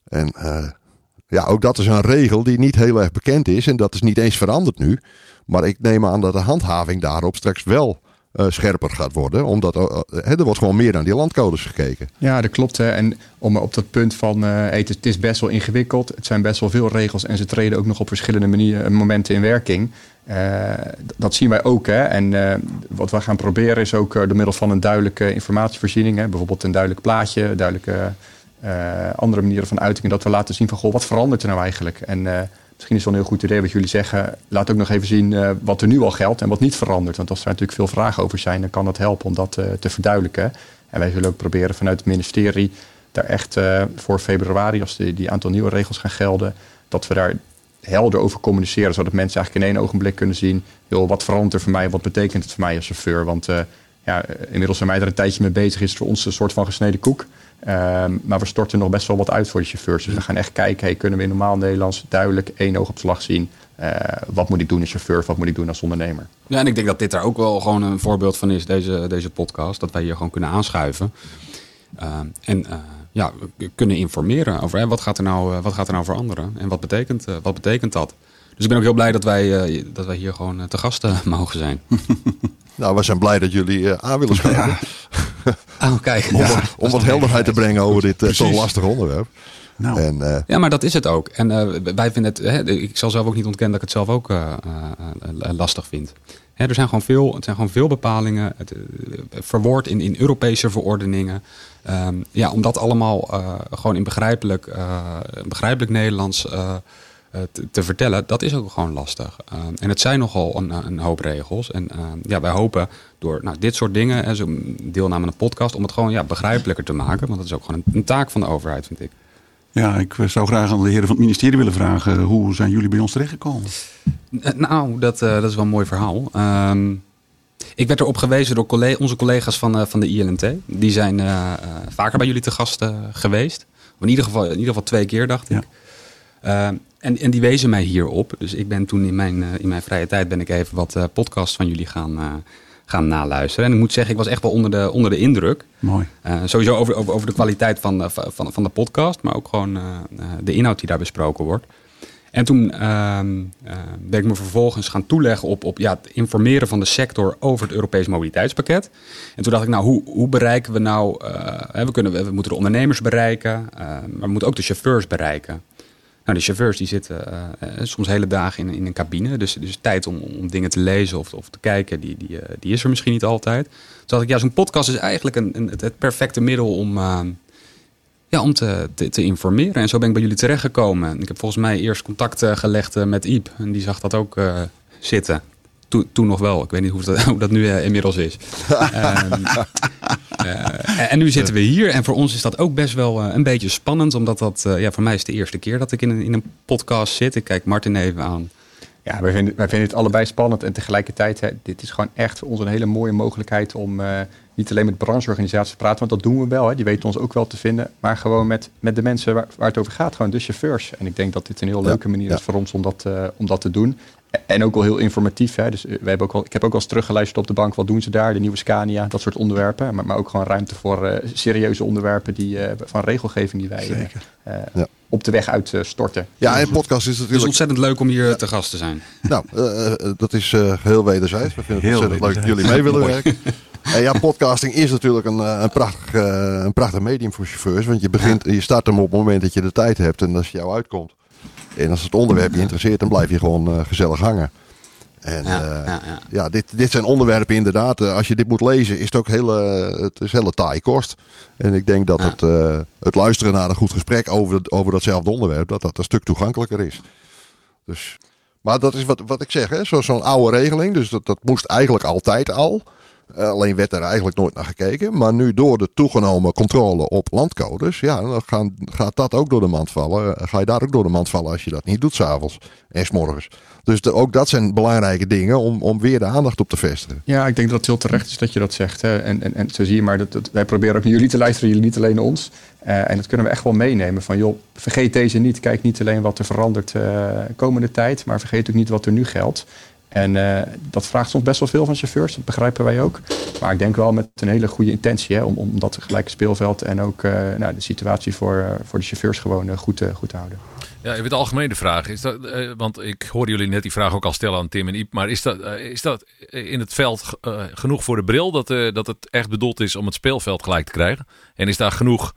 En eh, ja, ook dat is een regel die niet heel erg bekend is. En dat is niet eens veranderd nu. Maar ik neem aan dat de handhaving daarop straks wel eh, scherper gaat worden. Omdat eh, eh, er wordt gewoon meer naar die landcodes gekeken. Ja, dat klopt. Hè. En om op dat punt van hey, het, is, best wel ingewikkeld. Het zijn best wel veel regels en ze treden ook nog op verschillende manieren, momenten in werking. Dat zien wij ook. Hè. En wat we gaan proberen is ook door middel van een duidelijke informatievoorziening, hè, bijvoorbeeld een duidelijk plaatje, duidelijke andere manieren van uitingen, dat we laten zien van goh, wat verandert er nou eigenlijk? En misschien is het wel een heel goed idee wat jullie zeggen. Laat ook nog even zien eh, wat er nu al geldt en wat niet verandert. Want als er natuurlijk veel vragen over zijn, dan kan dat helpen om dat eh, te verduidelijken. En wij zullen ook proberen vanuit het ministerie daar echt eh, voor februari, als die, die aantal nieuwe regels gaan gelden, dat we daar helder over communiceren, zodat mensen eigenlijk in één ogenblik kunnen zien, joh, wat verandert er voor mij, wat betekent het voor mij als chauffeur? Want ja, inmiddels zijn wij er een tijdje mee bezig, is het voor ons een soort van gesneden koek. Ehm, maar we storten nog best wel wat uit voor de chauffeurs. Dus we gaan echt kijken, hey, kunnen we in normaal Nederlands duidelijk één oog op slag zien? Eh, wat moet ik doen als chauffeur, wat moet ik doen als ondernemer? Ja, en ik denk dat dit daar ook wel gewoon een voorbeeld van is, deze, deze podcast. Dat wij hier gewoon kunnen aanschuiven. Uh, en uh, ja, we kunnen informeren over hè, wat, gaat er nou, uh, wat gaat er nou veranderen en wat betekent, wat betekent dat. Dus ik ben ook heel blij dat wij, dat wij hier gewoon te gasten mogen zijn. nou, we zijn blij dat jullie aan willen schuiven. Ja. oh, kijk. Om, ja, om wat helderheid te brengen over dit uh, toch lastig onderwerp. Nou. En, uh, ja, maar dat is het ook. En uh, wij vinden het, hè, ik zal zelf ook niet ontkennen dat ik het zelf ook uh, lastig vind. Hè, er zijn gewoon veel, het zijn gewoon veel bepalingen, het, verwoord in, in Europese verordeningen. Um, ja, om dat allemaal gewoon in begrijpelijk, begrijpelijk Nederlands te, te, vertellen, dat is ook gewoon lastig. Um, en het zijn nogal een, een hoop regels. En ja, wij hopen door nou, dit soort dingen, hè, zo deelname aan een podcast, om het gewoon ja, begrijpelijker te maken. Want dat is ook gewoon een, een taak van de overheid, vind ik. Ja, ik zou graag aan de heren van het ministerie willen vragen. Hoe zijn jullie bij ons terechtgekomen? Nou, dat, uh, dat is wel een mooi verhaal. Um, ik werd erop gewezen door collega, onze collega's van, van de ILNT. Die zijn vaker bij jullie te gast geweest. In ieder, geval, in ieder geval twee keer, dacht ik. Ja. En, en die wezen mij hierop. Dus ik ben toen in mijn, in mijn vrije tijd ben ik even wat podcasts van jullie gaan, gaan naluisteren. En ik moet zeggen, ik was echt wel onder de, onder de indruk. Mooi. Uh, sowieso over, over, over de kwaliteit van, van, van de podcast, maar ook gewoon uh, de inhoud die daar besproken wordt. En toen uh, ben ik me vervolgens gaan toeleggen op, op ja, het informeren van de sector over het Europees mobiliteitspakket. En toen dacht ik, nou, hoe, hoe bereiken we nou, we, kunnen, we moeten de ondernemers bereiken, maar we moeten ook de chauffeurs bereiken. Nou, de chauffeurs die zitten uh, soms hele dagen in, in een cabine. Dus, dus tijd om, om dingen te lezen of, of te kijken, die, die, uh, die is er misschien niet altijd. Toen dacht ik, ja, zo'n podcast is eigenlijk een, een, het perfecte middel om, uh, ja, om te, te, te, informeren. En zo ben ik bij jullie terechtgekomen. Ik heb volgens mij eerst contact gelegd met Iep. En die zag dat ook zitten. Toen, toen nog wel. Ik weet niet hoe dat, hoe dat nu inmiddels is. Uh, en nu zitten we hier. En voor ons is dat ook best wel uh, een beetje spannend. Omdat dat, uh, ja, voor mij is de eerste keer dat ik in een, in een podcast zit. Ik kijk Martin even aan. Ja, wij vinden, wij vinden het allebei spannend. En tegelijkertijd, hè, dit is gewoon echt voor ons een hele mooie mogelijkheid om niet alleen met brancheorganisaties te praten. Want dat doen we wel. Hè, die weten ons ook wel te vinden. Maar gewoon met, met de mensen waar, waar het over gaat. Gewoon de chauffeurs. En ik denk dat dit een heel leuke manier ja. is voor ons om dat, om dat te doen. En ook wel heel informatief. Hè? Dus we hebben ook al, ik heb ook al eens teruggeluisterd op de bank. Wat doen ze daar? De nieuwe Scania, dat soort onderwerpen. Maar, maar ook gewoon ruimte voor uh, serieuze onderwerpen die, uh, van regelgeving die wij uh, ja. op de weg uit storten. Ja, en podcast is natuurlijk... Het is ontzettend leuk om hier ja. te gast te zijn. Nou, dat is heel wederzijds. We vinden het heel ontzettend leuk dat jullie mee willen werken. En ja, podcasting is natuurlijk een, een, prachtig, een prachtig medium voor chauffeurs. Want je, begint, je start hem op het moment dat je de tijd hebt en als het jou uitkomt. En als het onderwerp je interesseert, dan blijf je gewoon uh, gezellig hangen. En ja, uh, ja, ja. ja, dit, dit zijn onderwerpen inderdaad. Uh, als je dit moet lezen, is het ook hele, het is hele taai kost. En ik denk dat het, het luisteren naar een goed gesprek over, over datzelfde onderwerp, dat dat een stuk toegankelijker is. Dus, maar dat is wat, wat ik zeg, zo'n zo oude regeling. Dus dat, dat moest eigenlijk altijd al. Uh, alleen werd er eigenlijk nooit naar gekeken. Maar nu door de toegenomen controle op landcodes, ja, dan gaan, gaat dat ook door de mand vallen. Uh, ga je daar ook door de mand vallen als je dat niet doet s'avonds en s'morgens. Dus ook dat zijn belangrijke dingen om, om weer de aandacht op te vestigen. Ja, ik denk dat het heel terecht is dat je dat zegt. Hè. En, en, en zo zie je maar, dat, dat, wij proberen ook naar jullie te luisteren, jullie niet alleen ons. Uh, en dat kunnen we echt wel meenemen. Van joh, vergeet deze niet. Kijk niet alleen wat er verandert komende tijd, maar vergeet ook niet wat er nu geldt. En uh, dat vraagt soms best wel veel van chauffeurs, dat begrijpen wij ook. Maar ik denk wel met een hele goede intentie hè, om, om dat gelijke speelveld en ook uh, nou, de situatie voor, uh, voor de chauffeurs gewoon goed, goed te houden. Ja, even de algemene vraag. Is dat, eh, want ik hoorde jullie net die vraag ook al stellen aan Tim en Iep. Maar is dat, eh, is dat in het veld eh, genoeg voor de bril? Dat, eh, dat het echt bedoeld is om het speelveld gelijk te krijgen? En is daar genoeg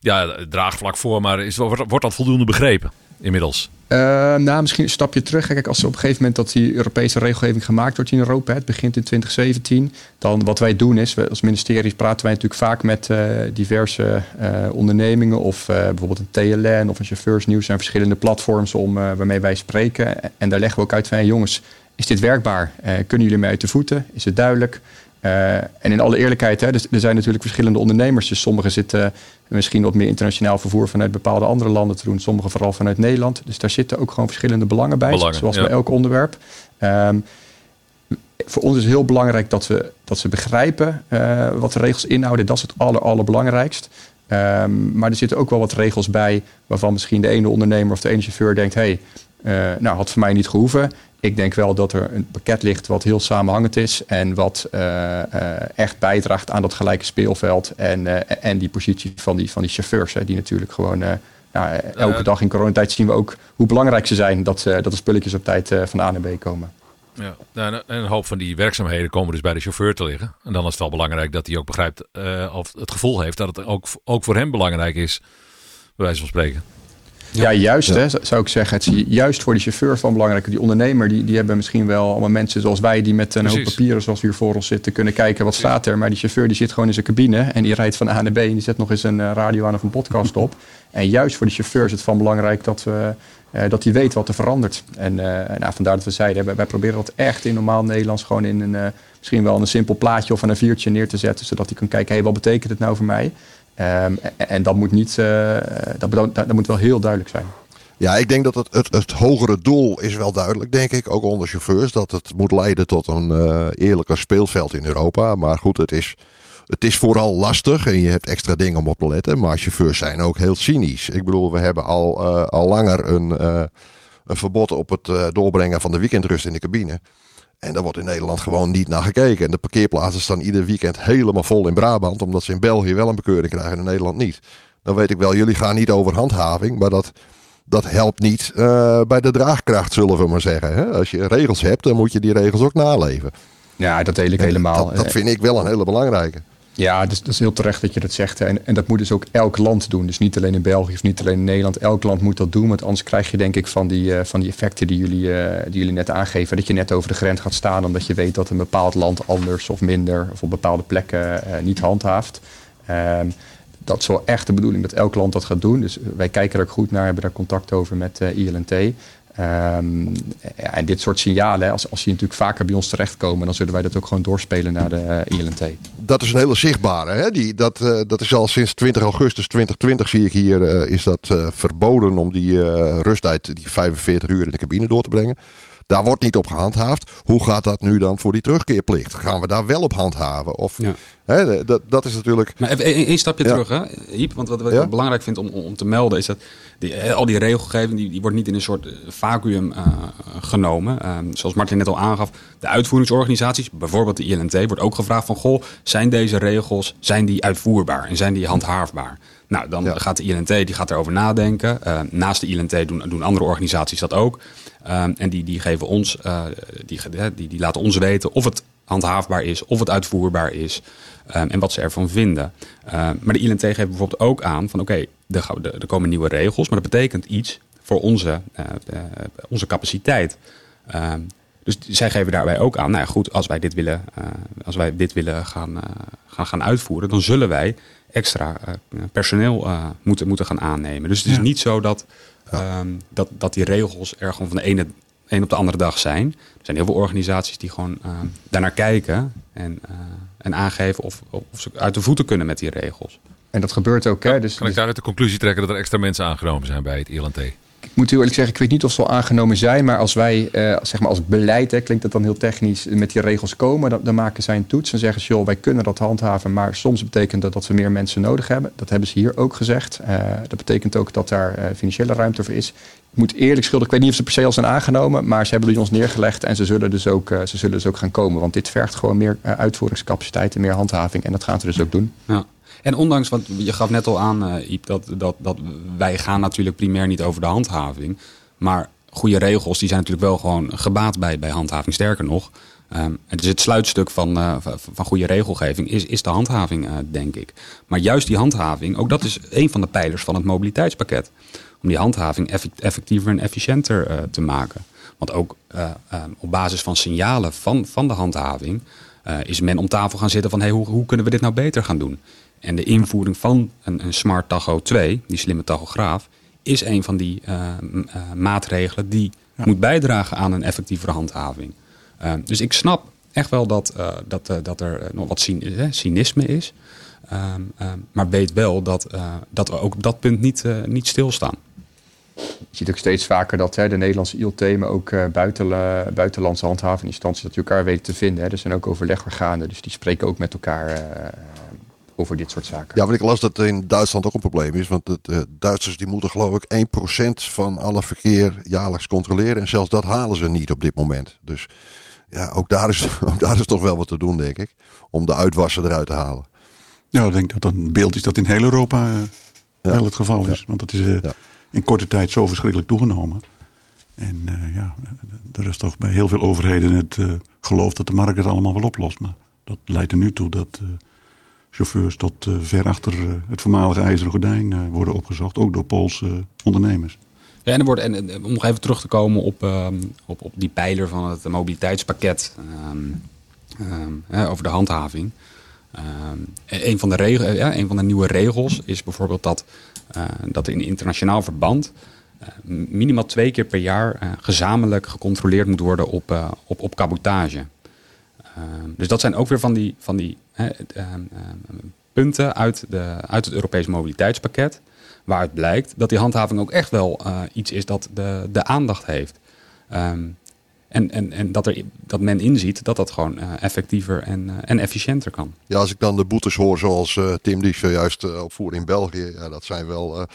ja, draagvlak voor? Maar is, wordt dat voldoende begrepen inmiddels? Eh, nou, misschien een stapje terug. Kijk, als er op een gegeven moment dat die Europese regelgeving gemaakt wordt in Europa, het begint in 2017, dan wat wij doen is, als ministerie praten wij natuurlijk vaak met eh, diverse eh, ondernemingen of bijvoorbeeld een TLN of een chauffeursnieuws zijn verschillende platforms om, waarmee wij spreken. En daar leggen we ook uit van, jongens, is dit werkbaar? Kunnen jullie mee uit de voeten? Is het duidelijk? En in alle eerlijkheid, hè, dus er zijn natuurlijk verschillende ondernemers. Dus sommigen zitten misschien wat meer internationaal vervoer vanuit bepaalde andere landen te doen. Sommigen vooral vanuit Nederland. Dus daar zitten ook gewoon verschillende belangen bij. Belangen, zoals ja. bij elk onderwerp. Ehm, voor ons is heel belangrijk dat we, dat ze begrijpen eh, wat de regels inhouden. Dat is het aller, allerbelangrijkst. Ehm, maar er zitten ook wel wat regels bij waarvan misschien de ene ondernemer of de ene chauffeur denkt: hé, hey, eh, nou had voor mij niet gehoeven. Ik denk wel dat er een pakket ligt wat heel samenhangend is en wat eh, eh, echt bijdraagt aan dat gelijke speelveld en, eh, en die positie van die, van die chauffeurs, hè, die natuurlijk gewoon nou, elke dag in coronatijd zien we ook hoe belangrijk ze zijn dat, dat de spulletjes op tijd van A naar B komen. Ja, nou, en een hoop van die werkzaamheden komen dus bij de chauffeur te liggen. En dan is het wel belangrijk dat hij ook begrijpt of het gevoel heeft dat het ook, ook voor hem belangrijk is, bij wijze van spreken. Ja, juist hè, zou ik zeggen. Het is juist voor die chauffeur van belangrijk. Die ondernemer, die, die hebben misschien wel allemaal mensen zoals wij... die met een hoop papieren zoals we hier voor ons zitten... kunnen kijken wat staat er. Maar die chauffeur die zit gewoon in zijn cabine... en die rijdt van A naar B... en die zet nog eens een eh, radio aan of een podcast op. En juist voor die chauffeur is het van belangrijk... dat, we, eh, dat hij weet wat er verandert. En eh, nou, vandaar dat we zeiden... wij, wij proberen dat echt in normaal Nederlands... gewoon in een, misschien wel een simpel plaatje of een A4'tje neer te zetten... zodat hij kan kijken, hé, wat betekent het nou voor mij... Ehm, en, dat moet niet, eh, dat, moet wel heel duidelijk zijn. Ja, ik denk dat het, het, hogere doel is wel duidelijk, denk ik, ook onder chauffeurs. Dat het moet leiden tot een eh, eerlijker speelveld in Europa. Maar goed, het is, het is vooral lastig en je hebt extra dingen om op te letten. Maar chauffeurs zijn ook heel cynisch. Ik bedoel, we hebben al, eh, al langer een, een verbod op het doorbrengen van de weekendrust in de cabine. En daar wordt in Nederland gewoon niet naar gekeken. En de parkeerplaatsen staan ieder weekend helemaal vol in Brabant. Omdat ze in België wel een bekeuring krijgen en in Nederland niet. Dan weet ik wel, jullie gaan niet over handhaving. Maar dat, dat helpt niet eh, bij de draagkracht, zullen we maar zeggen. Hè? Als je regels hebt, dan moet je die regels ook naleven. Ja, dat deel ik helemaal. Dat, dat vind ik wel een hele belangrijke. Ja, dat is heel terecht dat je dat zegt. En, en dat moet dus ook elk land doen. Dus niet alleen in België of niet alleen in Nederland. Elk land moet dat doen. Want anders krijg je denk ik van die, eh, van die effecten die jullie, eh, die jullie net aangeven. Dat je net over de grens gaat staan omdat je weet dat een bepaald land anders of minder of op bepaalde plekken eh, niet handhaaft. Ehm, dat is wel echt de bedoeling dat elk land dat gaat doen. Dus wij kijken er ook goed naar, hebben daar contact over met ILNT. Ehm, en dit soort signalen, als, als die natuurlijk vaker bij ons terechtkomen, dan zullen wij dat ook gewoon doorspelen naar de eh, ILNT. Dat is een hele zichtbare. Hè? Die, dat, eh, dat is al sinds 20 augustus 2020 zie ik hier, eh, is dat verboden om die rusttijd, die 45 uur in de cabine door te brengen. Daar wordt niet op gehandhaafd. Hoe gaat dat nu dan voor die terugkeerplicht? Gaan we daar wel op handhaven? Of, Ja. hè, dat, dat is natuurlijk. Maar even één stapje Ja. terug, hè, Iep. Want wat, wat Ja? ik belangrijk vind om, om te melden is dat die, al die regelgeving die, die wordt niet in een soort eh, vacuüm eh, genomen. Ehm, zoals Martin net al aangaf, de uitvoeringsorganisaties, bijvoorbeeld de ILNT, wordt ook gevraagd van goh, zijn deze regels zijn die uitvoerbaar en zijn die handhaafbaar? Nou, dan Ja. gaat de ILNT die gaat erover nadenken. Eh, naast de ILNT doen, doen andere organisaties dat ook. Ehm, en die, die geven ons, eh, die, die, die laten ons weten of het handhaafbaar is, of het uitvoerbaar is ehm, en wat ze ervan vinden. Ehm, maar de ILNT geeft bijvoorbeeld ook aan van oké, er, er er komen nieuwe regels, maar dat betekent iets voor onze, eh, eh, onze capaciteit. Dus zij geven daarbij ook aan, nou ja, goed, als wij dit willen, als wij dit willen gaan, gaan, gaan uitvoeren, dan zullen wij extra personeel moeten, moeten gaan aannemen. Dus het is Ja. niet zo dat, ehm, dat, dat die regels er gewoon van de ene een op de andere dag zijn. Er zijn heel veel organisaties die gewoon eh, daarnaar kijken en, eh, en aangeven of, of ze uit de voeten kunnen met die regels. En dat gebeurt ook. Hè? Dus, Kan ik daaruit de conclusie trekken dat er extra mensen aangenomen zijn bij het ILNT? Moet heel eerlijk zeggen, ik weet niet of ze al aangenomen zijn. Maar als wij, eh, zeg maar als beleid, klinkt dat dan heel technisch, met die regels komen. Dan, maken zij een toets en zeggen ze, joh, wij kunnen dat handhaven. Maar soms betekent dat dat we meer mensen nodig hebben. Dat hebben ze hier ook gezegd. Eh, dat betekent ook dat daar eh, financiële ruimte voor is. Ik moet eerlijk schuldig, ik weet niet of ze per se al zijn aangenomen. Maar ze hebben die ons neergelegd en ze zullen dus ook, ze zullen dus ook gaan komen. Want dit vergt gewoon meer uitvoeringscapaciteit en meer handhaving. En dat gaan ze dus ook doen. Ja. En ondanks, want je gaf net al aan, uh, Iep, dat, dat, dat wij gaan natuurlijk primair niet over de handhaving. Maar goede regels die zijn natuurlijk wel gewoon gebaat bij, bij handhaving. Sterker nog, um, het is het sluitstuk van, uh, van goede regelgeving, is, is de handhaving, uh, denk ik. Maar juist die handhaving, ook dat is een van de pijlers van het mobiliteitspakket. Om die handhaving effectiever en efficiënter te maken. Want ook um, op basis van signalen van, van de handhaving is men om tafel gaan zitten van hey, hoe, hoe kunnen we dit nou beter gaan doen? En de invoering van een, een Smart Tacho 2, die slimme tachograaf, is een van die uh, uh, maatregelen die ja. moet bijdragen aan een effectievere handhaving. Uh, dus ik snap echt wel dat, dat, dat er nog wat cynisme is. Um, maar weet wel dat, dat we ook op dat punt niet, niet stilstaan. Je ziet ook steeds vaker dat hè, de Nederlandse ILT, maar ook buiten, buitenlandse handhavinginstanties, dat die elkaar weten te vinden. Hè. Er zijn ook overlegorganen, dus die spreken ook met elkaar over dit soort zaken. Ja, want ik las dat het in Duitsland ook een probleem is. Want de uh, Duitsers die moeten geloof ik 1% van alle verkeer jaarlijks controleren. En zelfs dat halen ze niet op dit moment. Dus ja, ook daar is, ook daar is toch wel wat te doen, denk ik. Om de uitwassen eruit te halen. Ja, ik denk dat dat een beeld is dat in heel Europa uh, ja. wel het geval is. Ja. Want dat is uh, ja. in korte tijd zo verschrikkelijk toegenomen. En ja, er is toch bij heel veel overheden het geloof dat de markt het allemaal wel oplost. Maar dat leidt er nu toe dat chauffeurs tot uh, ver achter uh, het voormalige ijzeren gordijn uh, worden opgezocht. Ook door Poolse ondernemers. Ja, en, er wordt, en om nog even terug te komen op, um, op, op die pijler van het mobiliteitspakket um, um, over de handhaving. een, van de ja, van de nieuwe regels is bijvoorbeeld dat, dat in internationaal verband minimaal twee keer per jaar gezamenlijk gecontroleerd moet worden op, op, op cabotage. Ehm, dus dat zijn ook weer van die, van die ehm, ehm, punten uit, de, uit het Europees mobiliteitspakket. Waaruit blijkt dat die handhaving ook echt wel uh, iets is dat de, de aandacht heeft. En, en, en dat, er, dat men inziet dat dat gewoon uh, effectiever en, uh, en efficiënter kan. Ja, als ik dan de boetes hoor zoals Tim die zojuist opvoerde in België. Ja, dat zijn wel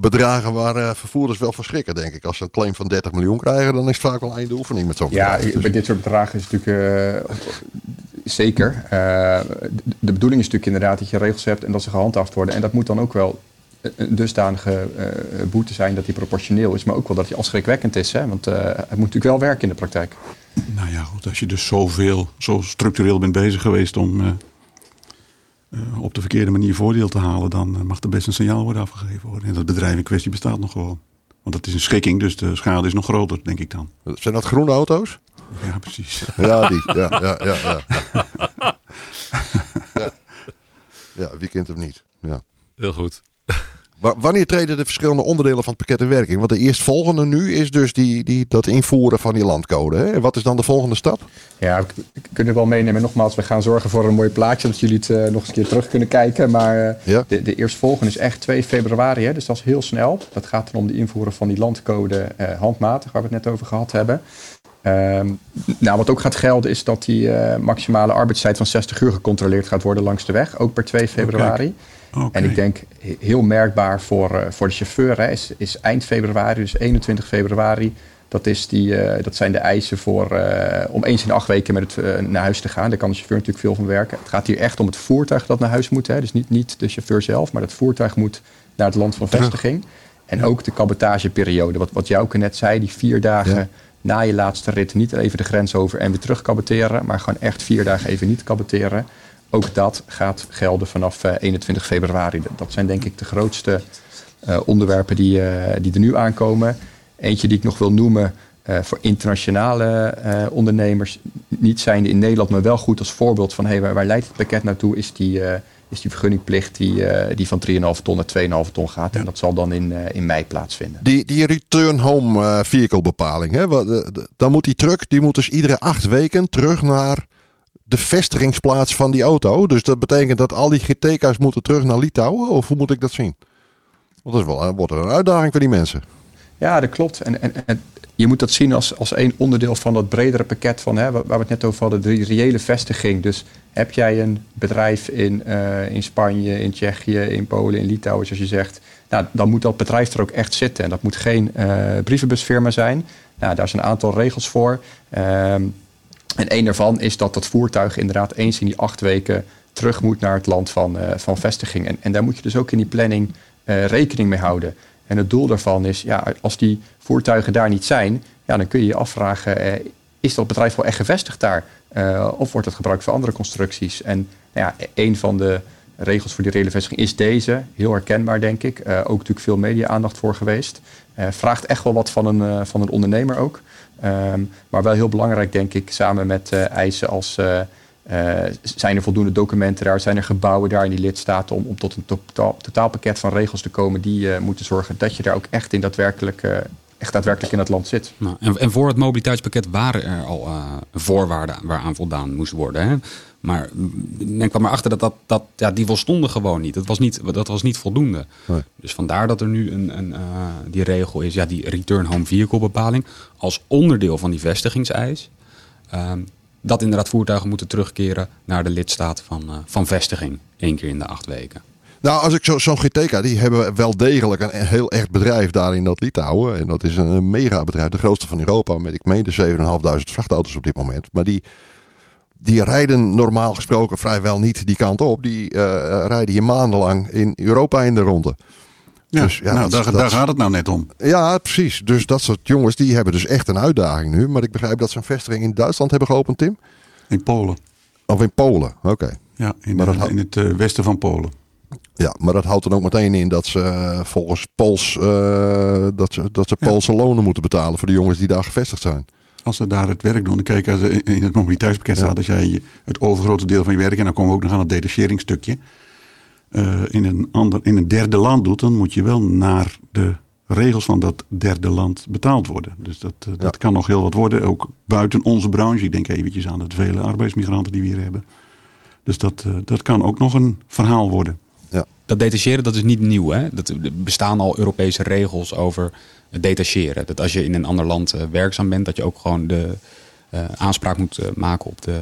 bedragen waar uh, vervoerders wel van schrikken, denk ik. Als ze een claim van 30 miljoen krijgen, dan is het vaak wel einde oefening met zo'n Ja, bij dit soort bedragen is het natuurlijk uh, zeker. Uh, de bedoeling is natuurlijk inderdaad dat je regels hebt en dat ze gehandhaafd worden. En dat moet dan ook wel een dusdanige boete zijn dat die proportioneel is, maar ook wel dat die afschrikwekkend is. Hè? Want het moet natuurlijk wel werken in de praktijk. Nou ja, goed, als je dus zoveel, zo structureel bent bezig geweest om uh, op de verkeerde manier voordeel te halen, dan uh, mag er best een signaal worden afgegeven worden. En dat bedrijf in kwestie bestaat nog gewoon. Want het is een schikking, dus de schade is nog groter, denk ik dan. Zijn dat groene auto's? Ja, precies. Ja, die. Ja, ja, ja. Ja, ja. ja wie kent hem niet? Ja. Heel goed. Wanneer treden de verschillende onderdelen van het pakket in werking? Want de eerstvolgende nu is dus die, die, dat invoeren van die landcode. Hè? Wat is dan de volgende stap? Ja, we kunnen wel meenemen. Nogmaals, we gaan zorgen voor een mooi plaatje. Dat jullie het uh, nog eens een keer terug kunnen kijken. Maar uh, ja. de, de eerstvolgende is echt 2 februari. Hè? Dus dat is heel snel. Dat gaat dan om de invoeren van die landcode uh, handmatig, waar we het net over gehad hebben. Um, nou, wat ook gaat gelden is dat die maximale arbeidstijd van 60 uur gecontroleerd gaat worden langs de weg. Ook per 2 februari. Okay. Okay. En ik denk heel merkbaar voor, uh, voor de chauffeur hè, is, is, eind februari, dus 21 februari. Dat, is die, uh, dat zijn de eisen voor, uh, om eens in de acht weken met het, naar huis te gaan. Daar kan de chauffeur natuurlijk veel van werken. Het gaat hier echt om het voertuig dat naar huis moet. Hè. Dus niet, niet de chauffeur zelf, maar het voertuig moet naar het land van vestiging. En ja. ook de cabotageperiode. Wat, wat Jouke net zei, die vier dagen ja. na je laatste rit niet even de grens over en weer terug caboteren. Maar gewoon echt vier dagen even niet caboteren ook dat gaat gelden vanaf uh, 21 februari. Dat zijn denk ik de grootste uh, onderwerpen die, uh, die er nu aankomen. Eentje die ik nog wil noemen voor internationale ondernemers. Niet zijnde in Nederland, maar wel goed als voorbeeld van hey, waar, waar leidt het pakket naartoe, is die, is die vergunningplicht die, die van 3,5 ton naar 2,5 ton gaat. En dat zal dan in, in mei plaatsvinden. Die, die return home vehicle bepaling, hè? dan moet die truck die moet dus iedere acht weken terug naar de vestigingsplaats van die auto. Dus dat betekent dat al die GTK's moeten terug naar Litouwen? Of hoe moet ik dat zien? Want dat is wel, wordt er een uitdaging voor die mensen. Ja, dat klopt. En, en, en je moet dat zien als, als een onderdeel van dat bredere pakket van hè, waar we het net over hadden, de reële vestiging. Dus heb jij een bedrijf in, uh, in Spanje, in Tsjechië, in Polen, in Litouwen, zoals je zegt, nou, dan moet dat bedrijf er ook echt zitten. En dat moet geen uh, brievenbusfirma zijn. Nou, daar zijn een aantal regels voor. Um, en een daarvan is dat dat voertuig inderdaad eens in die acht weken terug moet naar het land van, eh, van vestiging. En, en daar moet je dus ook in die planning eh, rekening mee houden. En het doel daarvan is, ja, als die voertuigen daar niet zijn, ja, dan kun je je afvragen, eh, is dat bedrijf wel echt gevestigd daar? Of wordt het gebruikt voor andere constructies? En nou ja, een van de regels voor die reële vestiging is deze. Heel herkenbaar, denk ik. Ook natuurlijk veel media-aandacht voor geweest. Vraagt echt wel wat van een, van een ondernemer ook. Ehm, maar wel heel belangrijk, denk ik, samen met eh, eisen als... eh, eh, zijn er voldoende documenten daar? Zijn er gebouwen daar in die lidstaten om, om tot een totaal, totaalpakket van regels te komen die moeten zorgen dat je daar ook echt, in daadwerkelijk, echt daadwerkelijk in het land zit? Nou, en, en voor het mobiliteitspakket waren er al eh, voorwaarden waaraan voldaan moest worden. Hè? Maar men kwam erachter dat, dat, dat ja, die volstonden gewoon niet. Dat was niet, dat was niet voldoende. Nee. Dus vandaar dat er nu een, een, eh, die regel is, ja, die return home vehicle bepaling, als onderdeel van die vestigingseis. ehm, dat inderdaad voertuigen moeten terugkeren naar de lidstaat van, eh, van vestiging. één keer in de acht weken. Nou, als ik zo- zo'n GTK, die hebben wel degelijk een heel echt bedrijf daar in dat Litouwen. En dat is een mega bedrijf, de grootste van Europa, met ik meen de 7.500 vrachtauto's op dit moment. Maar die, die rijden normaal gesproken vrijwel niet die kant op. Die eh, rijden hier maandenlang in Europa in de ronde. Ja, Dus, ja, nou, dat- daar, dat- daar gaat het nou net om. Ja, precies. Dus dat soort jongens, die hebben dus echt een uitdaging nu. Maar ik begrijp dat ze een vestiging in Duitsland hebben geopend, Tim. In Polen. Of in Polen, oké. Ja, in, Maar dat in het eh, westen van Polen. Ja, maar dat houdt dan ook meteen in dat ze eh, volgens Pools, eh, dat ze, dat ze Ja. Poolse lonen moeten betalen voor de jongens die daar gevestigd zijn. Als ze daar het werk doen. Kijk, als in het mobiliteitspakket Ja. staat dat jij het overgrote deel van je werk, en dan komen we ook nog aan het detacheringsstukje, eh, in, een ander, in een derde land doet, dan moet je wel naar de regels van dat derde land betaald worden. Dus dat, eh, dat Ja. kan nog heel wat worden, ook buiten onze branche. Ik denk eventjes aan de vele arbeidsmigranten die we hier hebben. Dus dat, eh, dat kan ook nog een verhaal worden. Dat detacheren dat is niet nieuw. Hè? Dat, er bestaan al Europese regels over detacheren. Dat als je in een ander land eh, werkzaam bent, dat je ook gewoon de eh, aanspraak moet eh, maken op de,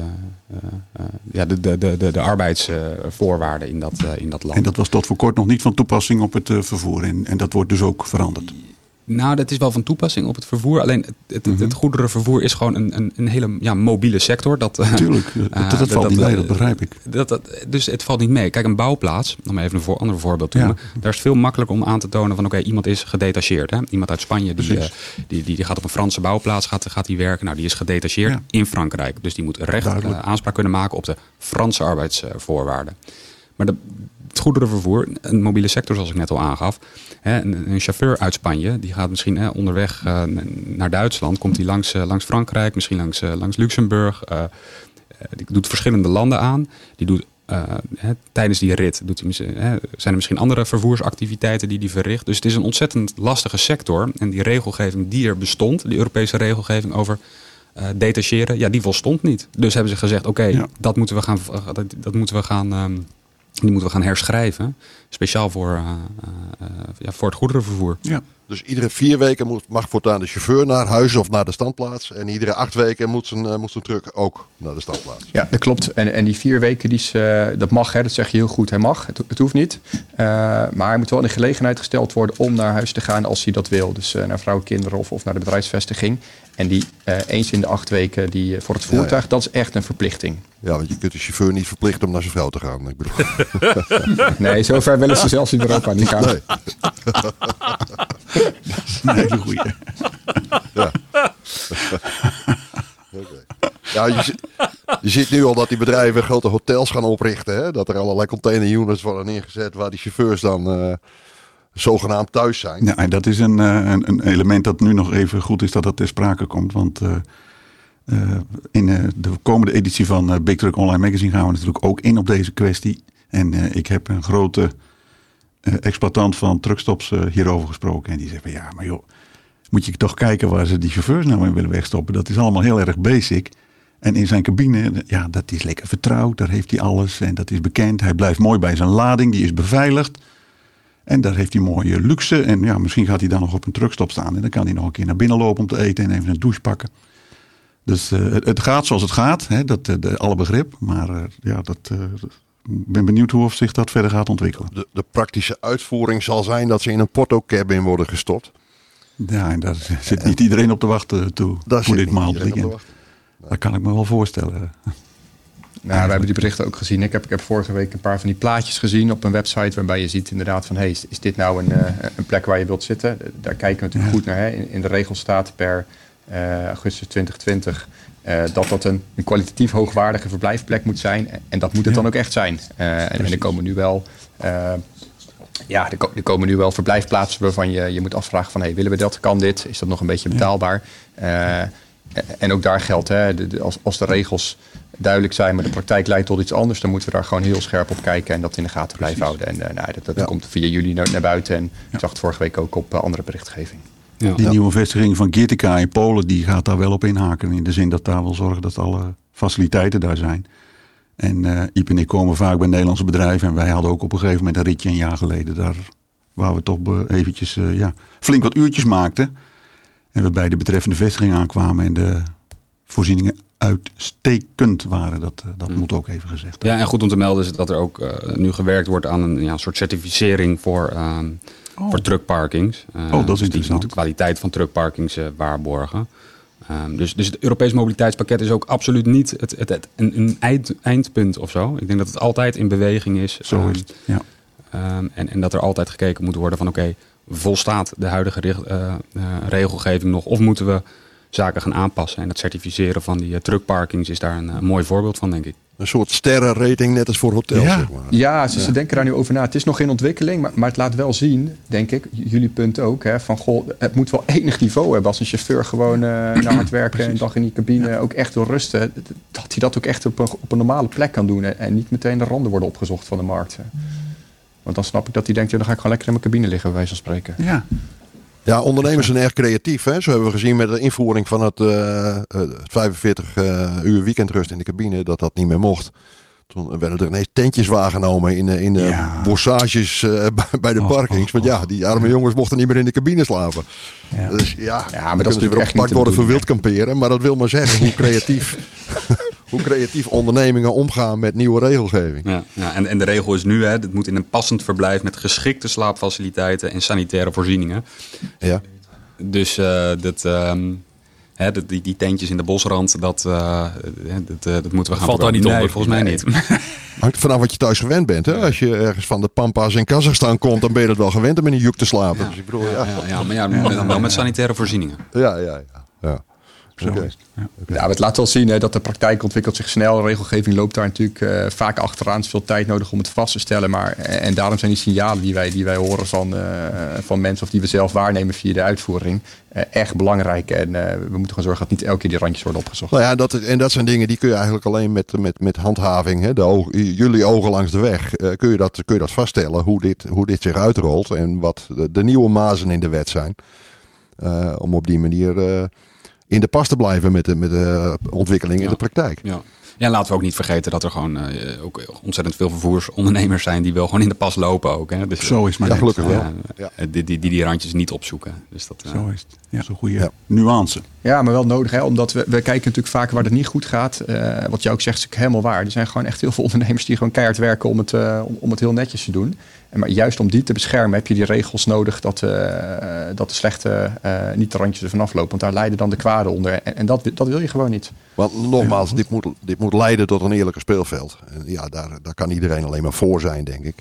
ja, de, de, de, de, de arbeidsvoorwaarden in, dat, in dat land. En dat was tot voor kort nog niet van toepassing op het vervoer. En, en dat wordt dus ook veranderd. Nou, dat is wel van toepassing op het vervoer. Alleen het, het, Mhm. het goederenvervoer is gewoon een, een, een hele ja, mobiele sector. Dat, eh, Tuurlijk, dat, Ah, dat, dat- valt dat- niet mee, dat- begrijp ik. Dat, dat, dus het valt niet mee. Kijk, een bouwplaats, om even een voor, ander voorbeeld te Ja. Daar is het veel makkelijker om aan te tonen van oké, iemand is gedetacheerd. Hè? Iemand uit Spanje die, eh, die, die, die gaat op een Franse bouwplaats gaat, gaat die werken. Nou, die is gedetacheerd Ja. in Frankrijk. Dus die moet recht eh, aanspraak kunnen maken op de Franse arbeidsvoorwaarden. Maar de, het goederenvervoer, een mobiele sector zoals ik net al aangaf. Hè, een, chauffeur uit Spanje, die gaat misschien hè, onderweg eh, naar Duitsland. Komt hij langs, eh, langs Frankrijk, misschien langs, eh, langs Luxemburg. die doet verschillende landen aan. Die doet hè, tijdens die rit doet hij, zijn er misschien andere vervoersactiviteiten die hij verricht. Dus het is een ontzettend lastige sector. En die regelgeving die er bestond, die Europese regelgeving over eh, detacheren, ja, die volstond niet. Dus hebben ze gezegd, oké, Ja. dat moeten we gaan, dat, dat moeten we gaan, ehm, die moeten we gaan herschrijven. Speciaal voor, eh, eh, eh, ja, voor het goederenvervoer. Ja. Dus iedere vier weken moet, mag voortaan de chauffeur naar huis of naar de standplaats. En iedere acht weken moet zijn, eh, moet zijn truck ook naar de standplaats. Ja, dat klopt. En, en die vier weken, die is, dat mag, hè, dat zeg je heel goed. Hij mag, het, het hoeft niet. Eh, maar hij moet wel in de gelegenheid gesteld worden om naar huis te gaan als hij dat wil. Dus eh, naar vrouw, kinderen of, of naar de bedrijfsvestiging. En die eens in de acht weken die, voor het Ja, ja. voertuig, dat is echt een verplichting. Ja, want je kunt de chauffeur niet verplichten om naar zijn vrouw te gaan. Ik bedoel, Nee, zover willen ze zelfs in Europa niet gaan. nee. Een hele goeie. Ja. Ja, je, zi- je ziet nu al dat die bedrijven grote hotels gaan oprichten. Hè? Dat er allerlei container-units worden neergezet waar die chauffeurs dan eh, zogenaamd thuis zijn. Ja, en dat is een, eh, een, een element dat nu nog even goed is dat dat ter sprake komt. Want eh, in de komende editie van Big Truck Online Magazine gaan we natuurlijk ook in op deze kwestie. En ik heb een grote exploitant van truckstops eh, hierover gesproken. En die zegt van ja, maar joh, moet je toch kijken waar ze die chauffeurs nou in willen wegstoppen. Dat is allemaal heel erg basic. En in zijn cabine, ja, dat is lekker vertrouwd. Daar heeft hij alles en dat is bekend. Hij blijft mooi bij zijn lading, die is beveiligd. En daar heeft hij mooie luxe. En ja, misschien gaat hij dan nog op een truckstop staan. En dan kan hij nog een keer naar binnen lopen om te eten en even een douche pakken. Dus eh, het, gaat zoals het gaat. Hè, dat, eh, de, alle begrip. Maar eh, ja, dat, eh, ben benieuwd hoe of zich dat verder gaat ontwikkelen. De, de praktische uitvoering zal zijn dat ze in een porto-cabin worden gestopt. Ja, en daar zit niet iedereen op te wachten toe. Daar voor dit niet maand weekend. wachten. Dat kan ik me wel voorstellen. Nou, we hebben die berichten ook gezien. Ik heb, ik heb vorige week een paar van die plaatjes gezien op een website waarbij je ziet inderdaad van hey, is, dit nou een, eh, een plek waar je wilt zitten? Daar kijken we natuurlijk goed naar. Hè? In, in de regels staat per eh, augustus 2020 eh, dat dat een, een kwalitatief hoogwaardige verblijfplek moet zijn. En dat moet het dan ook echt zijn. Eh, en, er komen nu wel. eh, ja, er, ko- er komen nu wel verblijfplaatsen waarvan je, je moet afvragen van... Hey, willen we dat? Kan dit? Is dat nog een beetje betaalbaar? En ook daar geldt, hè, de, de- als, als de regels duidelijk zijn... maar de praktijk leidt tot iets anders... dan moeten we daar gewoon heel scherp op kijken... en dat in de gaten blijven houden. En nou, dat, dat Ja. komt via jullie naar, naar buiten. En ik zag het vorige week ook op andere berichtgeving. Ja. Die nieuwe vestiging van Giertica in Polen, die gaat daar wel op inhaken. In de zin dat daar wil zorgen dat alle faciliteiten daar zijn. En eh Iep en ik komen vaak bij Nederlandse bedrijven. En wij hadden ook op een gegeven moment een ritje een jaar geleden daar. Waar we toch eh, eventjes eh, ja, flink wat uurtjes maakten. En we bij de betreffende vestiging aankwamen. En de voorzieningen uitstekend waren. Dat, dat moet ook even gezegd worden. Ja, en goed om te melden is dat er ook nu gewerkt wordt aan een ja, soort certificering voor, ehm voor truckparkings. Eh, Oh, dat is dus die interessant. de kwaliteit van truckparkings eh, waarborgen. Ehm, dus, dus het Europees mobiliteitspakket is ook absoluut niet het, het, het- een, een eind, eindpunt of zo. Ik denk dat het altijd in beweging is. Zo Ehm, is het. Ja. Ehm, en, en dat er altijd gekeken moet worden van oké, volstaat de huidige eh, eh, regelgeving nog? Of moeten we zaken gaan aanpassen? En het certificeren van die eh, truckparkings is daar een eh, mooi voorbeeld van, denk ik. Een soort sterrenrating, net als voor hotels. Ja. Zeg maar. Ja, ze, ze denken daar nu over na. Het is nog in ontwikkeling, maar, maar het laat wel zien, denk ik, jullie punt ook, hè, van goh, het moet wel enig niveau hebben als een chauffeur gewoon eh, naar hard werken en een dag in die cabine ook echt wil rusten, dat hij dat ook echt op een, op een normale plek kan doen en, en niet meteen de randen worden opgezocht van de markt. hè. Want dan snap ik dat hij denkt, ja, dan ga ik gewoon lekker in mijn cabine liggen, bij wijze van spreken. ja. Ja, ondernemers zijn erg creatief. Hè? Zo hebben we gezien met de invoering van het, eh, eh, het 45 eh, uur weekendrust in de cabine, dat dat niet meer mocht. Toen werden er ineens tentjes waargenomen in, de- in de Ja. bossages eh, bij- de parkings. Want ja, die arme jongens mochten niet meer in de cabine slapen. Ja. Dus ja, Ja, maar dat is weer natuurlijk echt opgepakt worden voor bedoeling, wild kamperen. Maar dat wil maar zeggen hoe creatief, hoe creatief ondernemingen omgaan met nieuwe regelgeving. Ja, ja en, en de regel is nu, hè, het moet in een passend verblijf met geschikte slaapfaciliteiten en sanitaire voorzieningen. Ja. Dus eh, dat, ehm, hè, dat, die, die tentjes in de bosrand, dat, eh, hè, dat, eh, dat moeten we gaan Valt daar niet veranderen. onder? Volgens mij Nee. niet. Hangt vanaf wat je thuis gewend bent. Hè? Als je ergens van de Pampas in Kazachstan komt, dan ben je het wel gewend om in een juk te slapen. Dus ik bedoel, ja. Ja, ja, ja, maar ja, met- wel met sanitaire voorzieningen. Ja, ja, ja. Ja. Zo is het. Ja. Laat wel zien hè, dat de praktijk ontwikkelt zich snel. Regelgeving loopt daar natuurlijk eh, vaak achteraan. Het is veel tijd nodig om het vast te stellen. Maar, eh, en daarom zijn die signalen die wij, die wij horen van, eh, van mensen... of die we zelf waarnemen via de uitvoering... eh, echt belangrijk. En eh, we moeten gewoon zorgen dat niet elke keer die randjes worden opgezocht. Nou ja, dat, en dat zijn dingen die kun je eigenlijk alleen met, met, met handhaving, hè, de oog- jullie ogen langs de weg, eh, kun, je dat, kun je dat vaststellen hoe dit, hoe dit zich uitrolt en wat de, de nieuwe mazen in de wet zijn. Eh, om op die manier eh, in de pas te blijven met de, met de ontwikkeling in de praktijk. Ja. ja, laten we ook niet vergeten dat er gewoon eh, ook ontzettend veel vervoersondernemers zijn... die wel gewoon in de pas lopen ook. Hè. Dus, Zo is maar Ja, gelukkig wel. eh, Ja. eh, die, die, die die randjes niet opzoeken. Dus dat, eh, Zo is het. Ja, zo'n goede Ja. nuance. Ja, maar wel nodig, hè? omdat we, we kijken natuurlijk vaak waar het niet goed gaat. Eh, wat jou ook zegt, is helemaal waar. Er zijn gewoon echt heel veel ondernemers die gewoon keihard werken om het, eh, om, om het heel netjes te doen. En maar juist om die te beschermen heb je die regels nodig dat, eh, dat de slechte eh, niet de randjes ervan aflopen. Want daar lijden dan de kwade onder. En, en dat, dat wil je gewoon niet. Want nogmaals, dit moet, dit moet leiden tot een eerlijker speelveld. En ja, daar, daar kan iedereen alleen maar voor zijn, denk ik.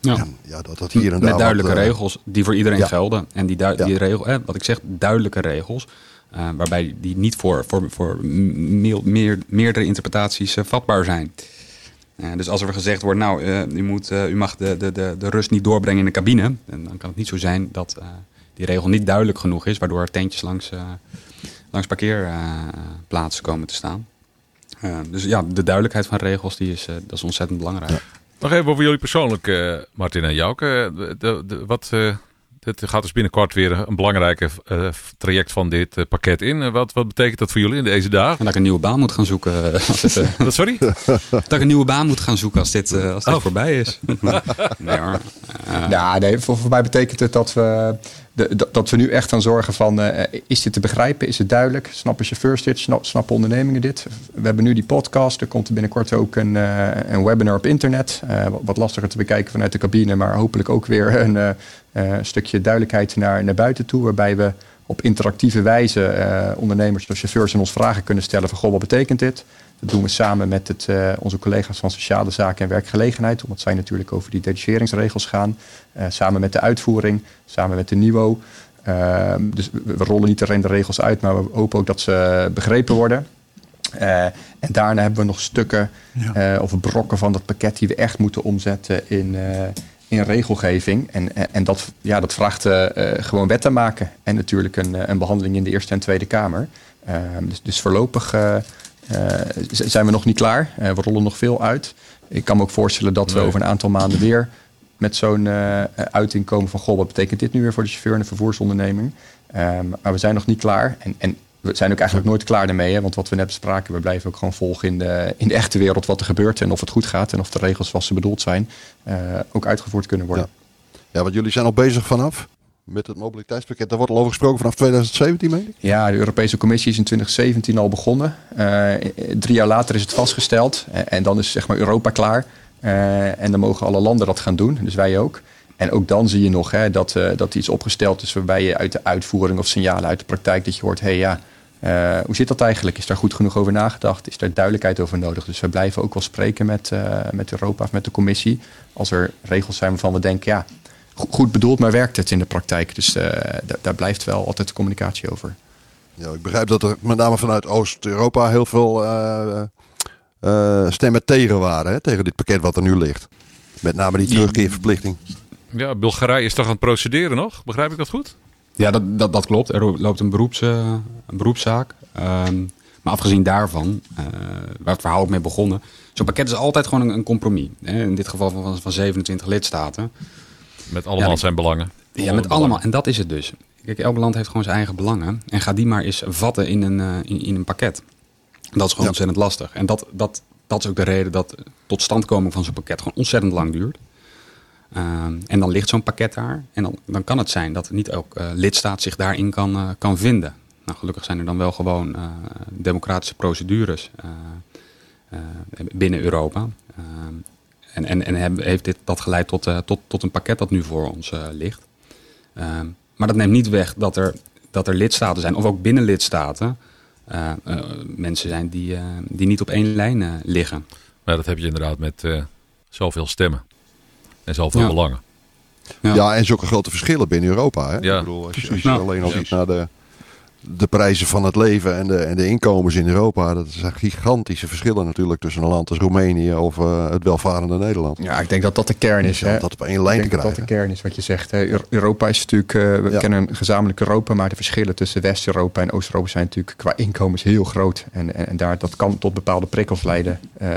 ja. En ja, dat dat hier en daar Met wat, duidelijke eh, regels die voor iedereen ja. gelden. En die, du- Ja. die regel, hè, wat ik zeg, duidelijke regels. eh, waarbij die niet voor, voor, voor meer, meer, meerdere interpretaties vatbaar zijn. Eh, dus als er gezegd wordt, nou, eh, u, moet, eh, u mag de, de, de, rust niet doorbrengen in de cabine. En dan kan het niet zo zijn dat die regel niet duidelijk genoeg is. Waardoor er tentjes langs, langs parkeerplaatsen komen te staan. Dus ja, de duidelijkheid van regels die is, dat is ontzettend belangrijk. Nog even over jullie persoonlijk, Martin en Jouke. Wat, het gaat dus binnenkort weer een belangrijke eh, traject van dit eh, pakket in. Eh, wat, wat betekent dat voor jullie in deze dagen? En dat ik een nieuwe baan moet gaan zoeken. Als dit, Wat, sorry? dat ik een nieuwe baan moet gaan zoeken als dit, eh, als dit Oh. voorbij is. nee hoor. Ja, nee, voor, voor mij betekent het dat we, de, dat, dat we nu echt gaan zorgen van... is dit te begrijpen? Is het duidelijk? Snappen chauffeurs dit? Snap, snappen ondernemingen dit? We hebben nu die podcast. Er komt binnenkort ook een, eh, een webinar op internet. Eh, wat, wat lastiger te bekijken vanuit de cabine... maar hopelijk ook weer een eh, eh, stukje duidelijkheid naar, naar buiten toe... waarbij we op interactieve wijze eh, ondernemers of chauffeurs in ons vragen kunnen stellen van... goh, wat betekent dit? Dat doen we samen met het, eh, onze collega's van Sociale Zaken en Werkgelegenheid, omdat zij natuurlijk over die detacheringsregels gaan. Samen met de uitvoering, samen met de NIWO. Ehm, dus we, rollen niet alleen de regels uit, maar we hopen ook dat ze begrepen worden. En daarna hebben we nog stukken Ja. of brokken van dat pakket die we echt moeten omzetten in, in regelgeving. En, en, en dat, ja, dat vraagt eh, eh, gewoon wetten maken. En natuurlijk een, eh, een behandeling in de Eerste en Tweede Kamer. Ehm, dus, dus voorlopig zijn we nog niet klaar. We rollen nog veel uit. Ik kan me ook voorstellen dat we over een aantal maanden weer met zo'n uiting komen van... goh, wat betekent dit nu weer voor de chauffeur en de vervoersonderneming? Ehm, maar we zijn nog niet klaar. En, en we zijn ook eigenlijk nooit klaar ermee. Hè? Want wat we net bespraken, we blijven ook gewoon volgen in de, in de echte wereld wat er gebeurt. En of het goed gaat en of de regels zoals ze bedoeld zijn eh, ook uitgevoerd kunnen worden. Ja, want jullie zijn al bezig vanaf met het mobiliteitspakket. Daar wordt al over gesproken vanaf 2017, meen ik? Ja, de Europese Commissie is in 2017 al begonnen. Eh, drie jaar later is het vastgesteld. En dan is zeg maar Europa klaar. Eh, en dan mogen alle landen dat gaan doen, dus wij ook. En ook dan zie je nog hè, dat, eh, dat iets opgesteld is waarbij je uit de uitvoering of signalen uit de praktijk dat je hoort, hé hey, ja, eh, hoe zit dat eigenlijk? Is daar goed genoeg over nagedacht? Is daar duidelijkheid over nodig? Dus we blijven ook wel spreken met, eh, met Europa of met de commissie. Als er regels zijn waarvan we denken, ja, go- goed bedoeld, maar werkt het in de praktijk? Dus eh, daar- blijft wel altijd de communicatie over. Ja, ik begrijp dat er met name vanuit Oost-Europa heel veel eh, eh, stemmen tegen waren. Hè, tegen dit pakket wat er nu ligt. Met name die terugkeerverplichting. Ja, Bulgarije is toch aan het procederen nog? Begrijp ik dat goed? Ja, dat, dat, dat klopt. Er loopt een, beroeps, eh, een beroepszaak. Ehm, maar afgezien daarvan, eh, waar het verhaal ook mee begonnen. Zo'n pakket is altijd gewoon een, een compromis. Hè? In dit geval van, van 27 lidstaten. Met allemaal Ja, zijn belangen. Ja, met allemaal. En dat is het dus. Kijk, elk land heeft gewoon zijn eigen belangen. En ga die maar eens vatten in een, eh, in, in een pakket. Dat is gewoon Ja. ontzettend lastig. En dat, dat, dat is ook de reden dat totstandkoming van zo'n pakket gewoon ontzettend lang duurt. Ehm, en dan ligt zo'n pakket daar. En dan, dan kan het zijn dat niet elk eh, lidstaat zich daarin kan, eh, kan vinden. Nou, gelukkig zijn er dan wel gewoon eh, democratische procedures binnen Europa. Ehm, en en, en heeft dit, dat geleid tot, tot, tot een pakket dat nu voor ons ligt. Ehm, maar dat neemt niet weg dat er, dat er lidstaten zijn, of ook binnen lidstaten, mensen zijn die, die niet op één lijn liggen. Maar dat heb je inderdaad met zoveel stemmen. En zoveel Ja. belangen. Ja. Ja. en zulke grote verschillen binnen Europa. Hè? Ja, ik bedoel, als je, als je alleen al Ja. ziet naar de, de prijzen van het leven en de, en de inkomens in Europa. Dat zijn gigantische verschillen natuurlijk tussen een land als Roemenië of eh, het welvarende Nederland. Ja, ik denk dat dat de kern is. Hè? dat op één lijn te denk dat dat krijgen. de kern is wat je zegt. hè. Eu- Europa is natuurlijk, eh, we Ja. kennen een gezamenlijk Europa, maar de verschillen tussen West-Europa en Oost-Europa zijn natuurlijk qua inkomens heel groot. En, en, en daar, dat kan tot bepaalde prikkels leiden eh,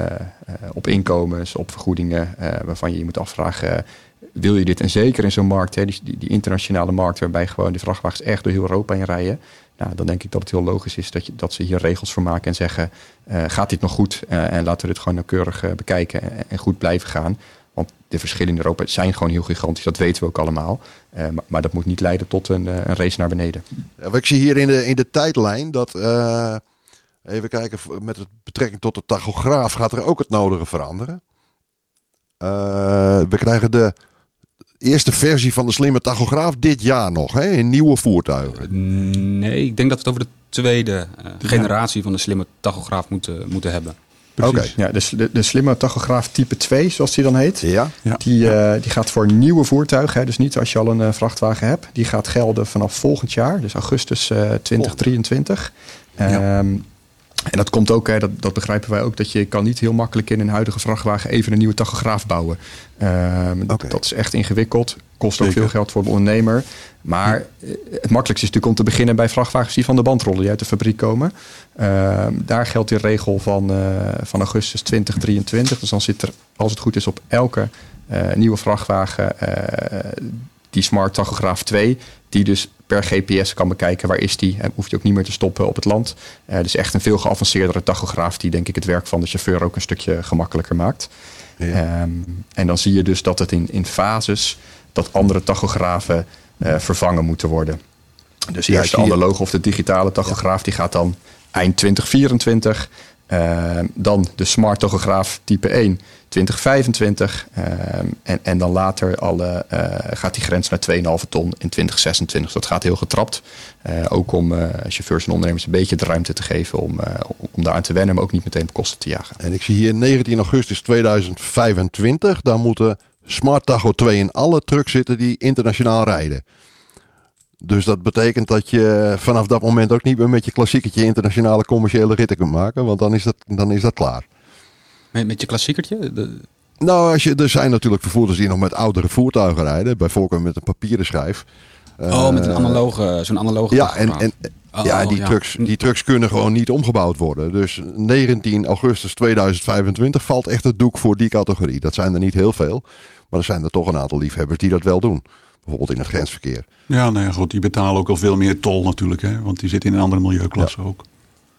op inkomens, op vergoedingen, waarvan je je moet afvragen, wil je dit? En zeker in zo'n markt, hè, die, die, die internationale markt, waarbij gewoon de vrachtwagens echt door heel Europa heen rijden. Nou, dan denk ik dat het heel logisch is dat, je, dat ze hier regels voor maken en zeggen, eh, gaat dit nog goed? Eh, en laten we dit gewoon nauwkeurig eh, bekijken en, goed blijven gaan. Want de verschillen in Europa zijn gewoon heel gigantisch. Dat weten we ook allemaal. Maar, maar dat moet niet leiden tot een, een race naar beneden. Ja, wat ik zie hier in de, in de tijdlijn dat. even kijken, met betrekking tot de tachograaf gaat er ook het nodige veranderen. We krijgen de eerste versie van de slimme tachograaf dit jaar nog, hè, in nieuwe voertuigen. Nee, ik denk dat we het over de tweede eh, generatie van de slimme tachograaf moeten, moeten hebben. Oké. Ja, de, de, de slimme tachograaf type 2, zoals die dan heet. Ja, Die, eh, die gaat voor nieuwe voertuigen. Hè, dus niet als je al een eh, vrachtwagen hebt. Die gaat gelden vanaf volgend jaar. Dus augustus eh 2023. Ehm, en dat komt ook, hè, dat, dat begrijpen wij ook, dat je kan niet heel makkelijk in een huidige vrachtwagen even een nieuwe tachograaf bouwen. Ehm, Oké. Dat is echt ingewikkeld. Kost ook Zeker. veel geld voor de ondernemer. Maar eh, het makkelijkste is natuurlijk om te beginnen bij vrachtwagens die van de band rollen, die uit de fabriek komen. Ehm, daar geldt die regel van, eh, van augustus 2023. Dus dan zit er, als het goed is, op elke eh, nieuwe vrachtwagen die smart tachograaf 2, die dus per GPS kan bekijken waar is die. En hoeft je ook niet meer te stoppen op het land. Eh dus echt een veel geavanceerdere tachograaf die denk ik het werk van de chauffeur ook een stukje gemakkelijker maakt. Ja. Ehm, en dan zie je dus dat het in, in fases dat andere tachografen eh, vervangen moeten worden. Dus Ja, eerst de analoge of de digitale tachograaf die gaat dan eind 2024. Ehm, dan de smart tachograaf type 1 2025. Ehm, en, en dan later alle, eh, gaat die grens naar 2,5 ton in 2026. Dat gaat heel getrapt. Eh, ook om eh, chauffeurs en ondernemers een beetje de ruimte te geven om, om daar aan te wennen, maar ook niet meteen op kosten te jagen. En ik zie hier 19 augustus 2025. Daar moeten Smart Tacho 2 in alle trucks zitten die internationaal rijden. Dus dat betekent dat je vanaf dat moment ook niet meer met je klassiekertje internationale commerciële ritten kunt maken. Want dan is dat, dan is dat klaar. Met, met je klassiekertje? De- Nou, als je, er zijn natuurlijk vervoerders die nog met oudere voertuigen rijden. Bij voorkeur met een papieren schijf. oh, met een Eh, analoge, zo'n analoge Ja, en, en, Oh, ja, die, ja. Trucks, die trucks kunnen gewoon niet omgebouwd worden. Dus 19 augustus 2025 valt echt het doek voor die categorie. Dat zijn er niet heel veel. Maar er zijn er toch een aantal liefhebbers die dat wel doen. Bijvoorbeeld in het grensverkeer. Ja, nou ja, goed. Die betalen ook al veel meer tol natuurlijk. Hè, want die zitten in een andere milieuklasse ook.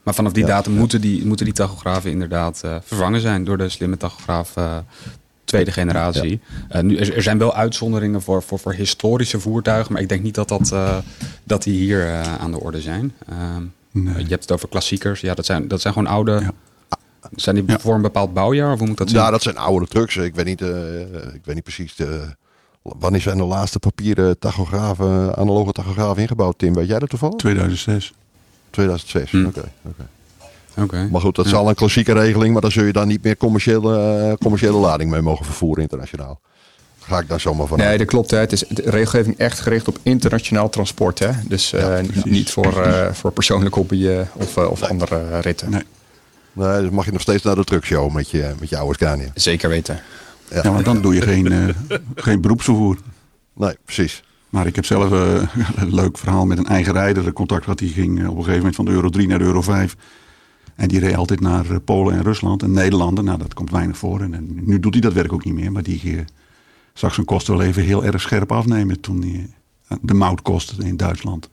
Maar vanaf die Ja. datum moeten die, moeten die tachografen inderdaad eh, vervangen zijn door de slimme tachograaf eh, tweede generatie. Eh, nu, er, er zijn wel uitzonderingen voor, voor, voor historische voertuigen, maar ik denk niet dat, dat, eh, dat die hier aan de orde zijn. Ehm, Nee. Je hebt het over klassiekers. Ja, dat zijn, dat zijn gewoon oude. Ja. Zijn die Ja. voor een bepaald bouwjaar? Of hoe moet dat zien? Ja, dat zijn oude trucks. Ik weet niet, eh, ik weet niet precies. De, wanneer zijn de laatste papieren tachografen, analoge tachografen ingebouwd, Tim? Weet jij dat toevallig? 2006. 2006. Hm. Oké. oké. Oké. Maar goed, dat is Ja. al een klassieke regeling. Maar dan zul je daar niet meer commerciële, eh, commerciële lading mee mogen vervoeren internationaal. Ga ik daar zomaar van Nee, uit. dat klopt. Hè. Het is de regelgeving echt gericht op internationaal transport. Hè. Dus eh, Ja, niet- voor, eh, voor persoonlijk hobby eh, of, of andere ritten. Nee. Nee, dus mag je nog steeds naar de truckshow met je, met je oude Scania. Zeker weten. Ja, maar dan doe je geen, eh, geen beroepsvervoer. Nee, precies. Maar ik heb zelf eh, een leuk verhaal met een eigen rijder. Contact gehad, die ging eh, op een gegeven moment van de Euro 3 naar de Euro 5. En die reed altijd naar Polen en Rusland en Nederlanden. Nou, dat komt weinig voor. En, en nu doet hij dat werk ook niet meer. Maar die zag zijn kosten wel even heel erg scherp afnemen toen hij eh, de moutkosten in Duitsland.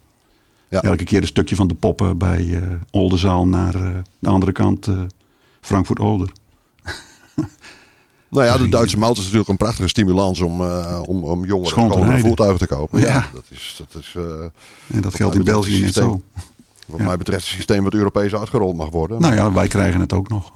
Ja. Elke keer een stukje van de poppen bij eh Oldenzaal naar de andere kant, Frankfurt-Oder. Nou ja, de Duitse mout is natuurlijk een prachtige stimulans om, eh, om, om jongeren Schoon te gewoon een rijden. voertuig te kopen. Ja, Ja. dat is, dat is eh, En dat geldt in België systeem. zo. wat Ja. mij betreft een systeem wat Europees uitgerold mag worden. Nou ja, wij krijgen het ook nog.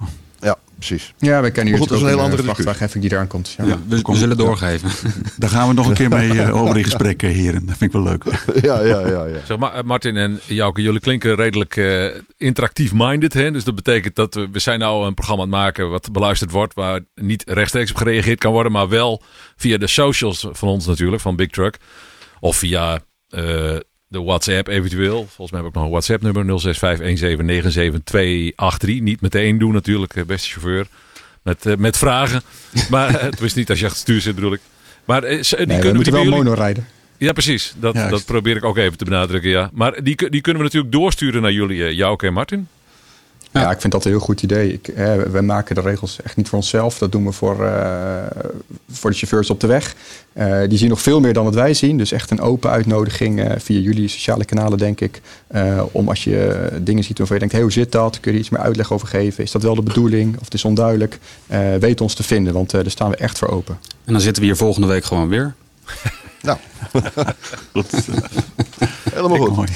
Ja, precies. Ja, we kennen goed, hier dat is een ook hele andere vrachtwagenheffing die eraan komt. Ja. Ja, we, we zullen ja. doorgeven. Daar gaan we nog een keer mee eh, over in gesprek, eh, heren. Dat vind ik wel leuk. ja, ja, ja, ja. Zeg maar, eh, Martin en Jouke, jullie klinken redelijk eh, interactief minded. Hè? Dus dat betekent dat we, we zijn nou een programma aan het maken wat beluisterd wordt. Waar niet rechtstreeks op gereageerd kan worden. Maar wel via de socials van ons natuurlijk, van Big Truck. Of via eh, de WhatsApp eventueel. Volgens mij heb ik nog een WhatsApp nummer 0651797283. Niet meteen doen natuurlijk, eh, beste chauffeur. Met, eh, met vragen. Maar eh, het is niet als je achter het stuur zit bedoel ik. Maar ze- die Nee, we kunnen moeten die wel jullie- mono rijden. ja, precies. Dat, dat probeer ik ook even te benadrukken, ja. Maar die, die kunnen we natuurlijk doorsturen naar jullie, Jouke en Martin. Ja. ik vind dat een heel goed idee. Ik, wij maken de regels echt niet voor onszelf. Dat doen we voor, eh, voor de chauffeurs op de weg. Eh, die zien nog veel meer dan wat wij zien. Dus echt een open uitnodiging eh, via jullie sociale kanalen, denk ik. Om als je dingen ziet waarvan je denkt, hey, hoe zit dat? Kun je er iets meer uitleg over geven? Is dat wel de bedoeling? Of het is onduidelijk? Weet ons te vinden, want daar staan we echt voor open. En dan zitten we hier volgende week gewoon weer. Nou, Dat is helemaal goed. mooi.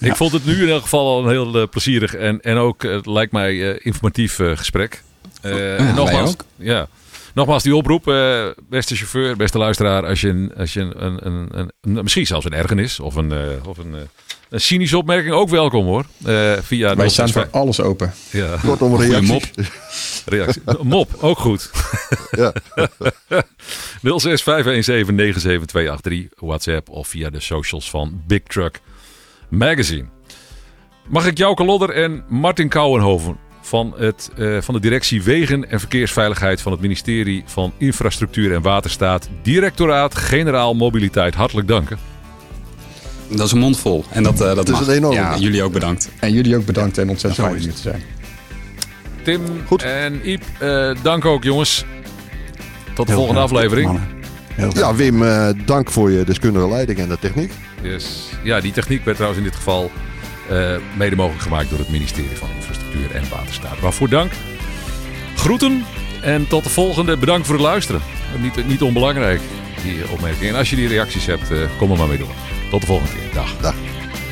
Ik vond het nu in elk geval al een heel eh, plezierig en, en ook, eh, lijkt mij, eh, informatief eh, gesprek. Eh, en nogmaals, ook. ja. Nogmaals die oproep, eh, beste chauffeur, beste luisteraar, als je, een, als je een, een, een, een- een- misschien zelfs een ergernis of een, eh, of een, eh, een cynische opmerking, ook welkom hoor. Eh, via Wij staan 065 voor alles open. ja. Kortom, reacties. mop. Reactie. Mop, ook goed. Ja. 0651797283 WhatsApp of via de socials van Big Truck Magazine. Mag ik Jouke Lodder en Martin Kouwenhoven van, het, eh, van de directie Wegen en Verkeersveiligheid van het ministerie van Infrastructuur en Waterstaat, Directoraat Generaal Mobiliteit, hartelijk danken. Dat is een mond vol. En dat, eh, dat is mag. een enorme. Ja, jullie ook bedankt. En jullie ook bedankt en ontzettend fijn om hier te zijn. Tim Goed. en Iep, eh, dank ook jongens. Tot de Heel volgende graag, aflevering. ja, Wim, eh, dank voor je deskundige leiding en de techniek. Yes. Ja, die techniek werd trouwens in dit geval eh, mede mogelijk gemaakt door het ministerie van Infrastructuur en Waterstaat. Waarvoor dank. Groeten en tot de volgende. Bedankt voor het luisteren. Niet, niet onbelangrijk, die opmerking. En als je die reacties hebt, eh, kom er maar mee door. Tot de volgende keer. Dag.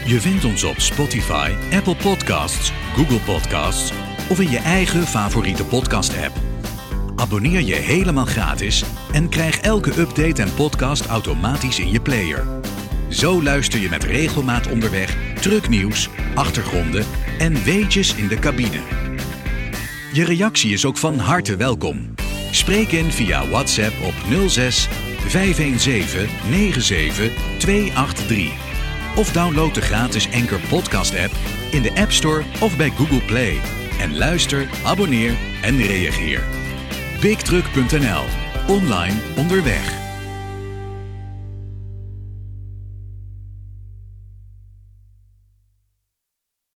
Je vindt ons op Spotify, Apple Podcasts, Google Podcasts of in je eigen favoriete podcast-app. Abonneer je helemaal gratis en krijg elke update en podcast automatisch in je player. Zo luister je met regelmaat onderweg trucknieuws, achtergronden en weetjes in de cabine. Je reactie is ook van harte welkom. Spreek in via WhatsApp op 06 517 97 283. Of download de gratis Anchor Podcast app in de App Store of bij Google Play. En luister, abonneer en reageer. BigTruck.nl. Online onderweg.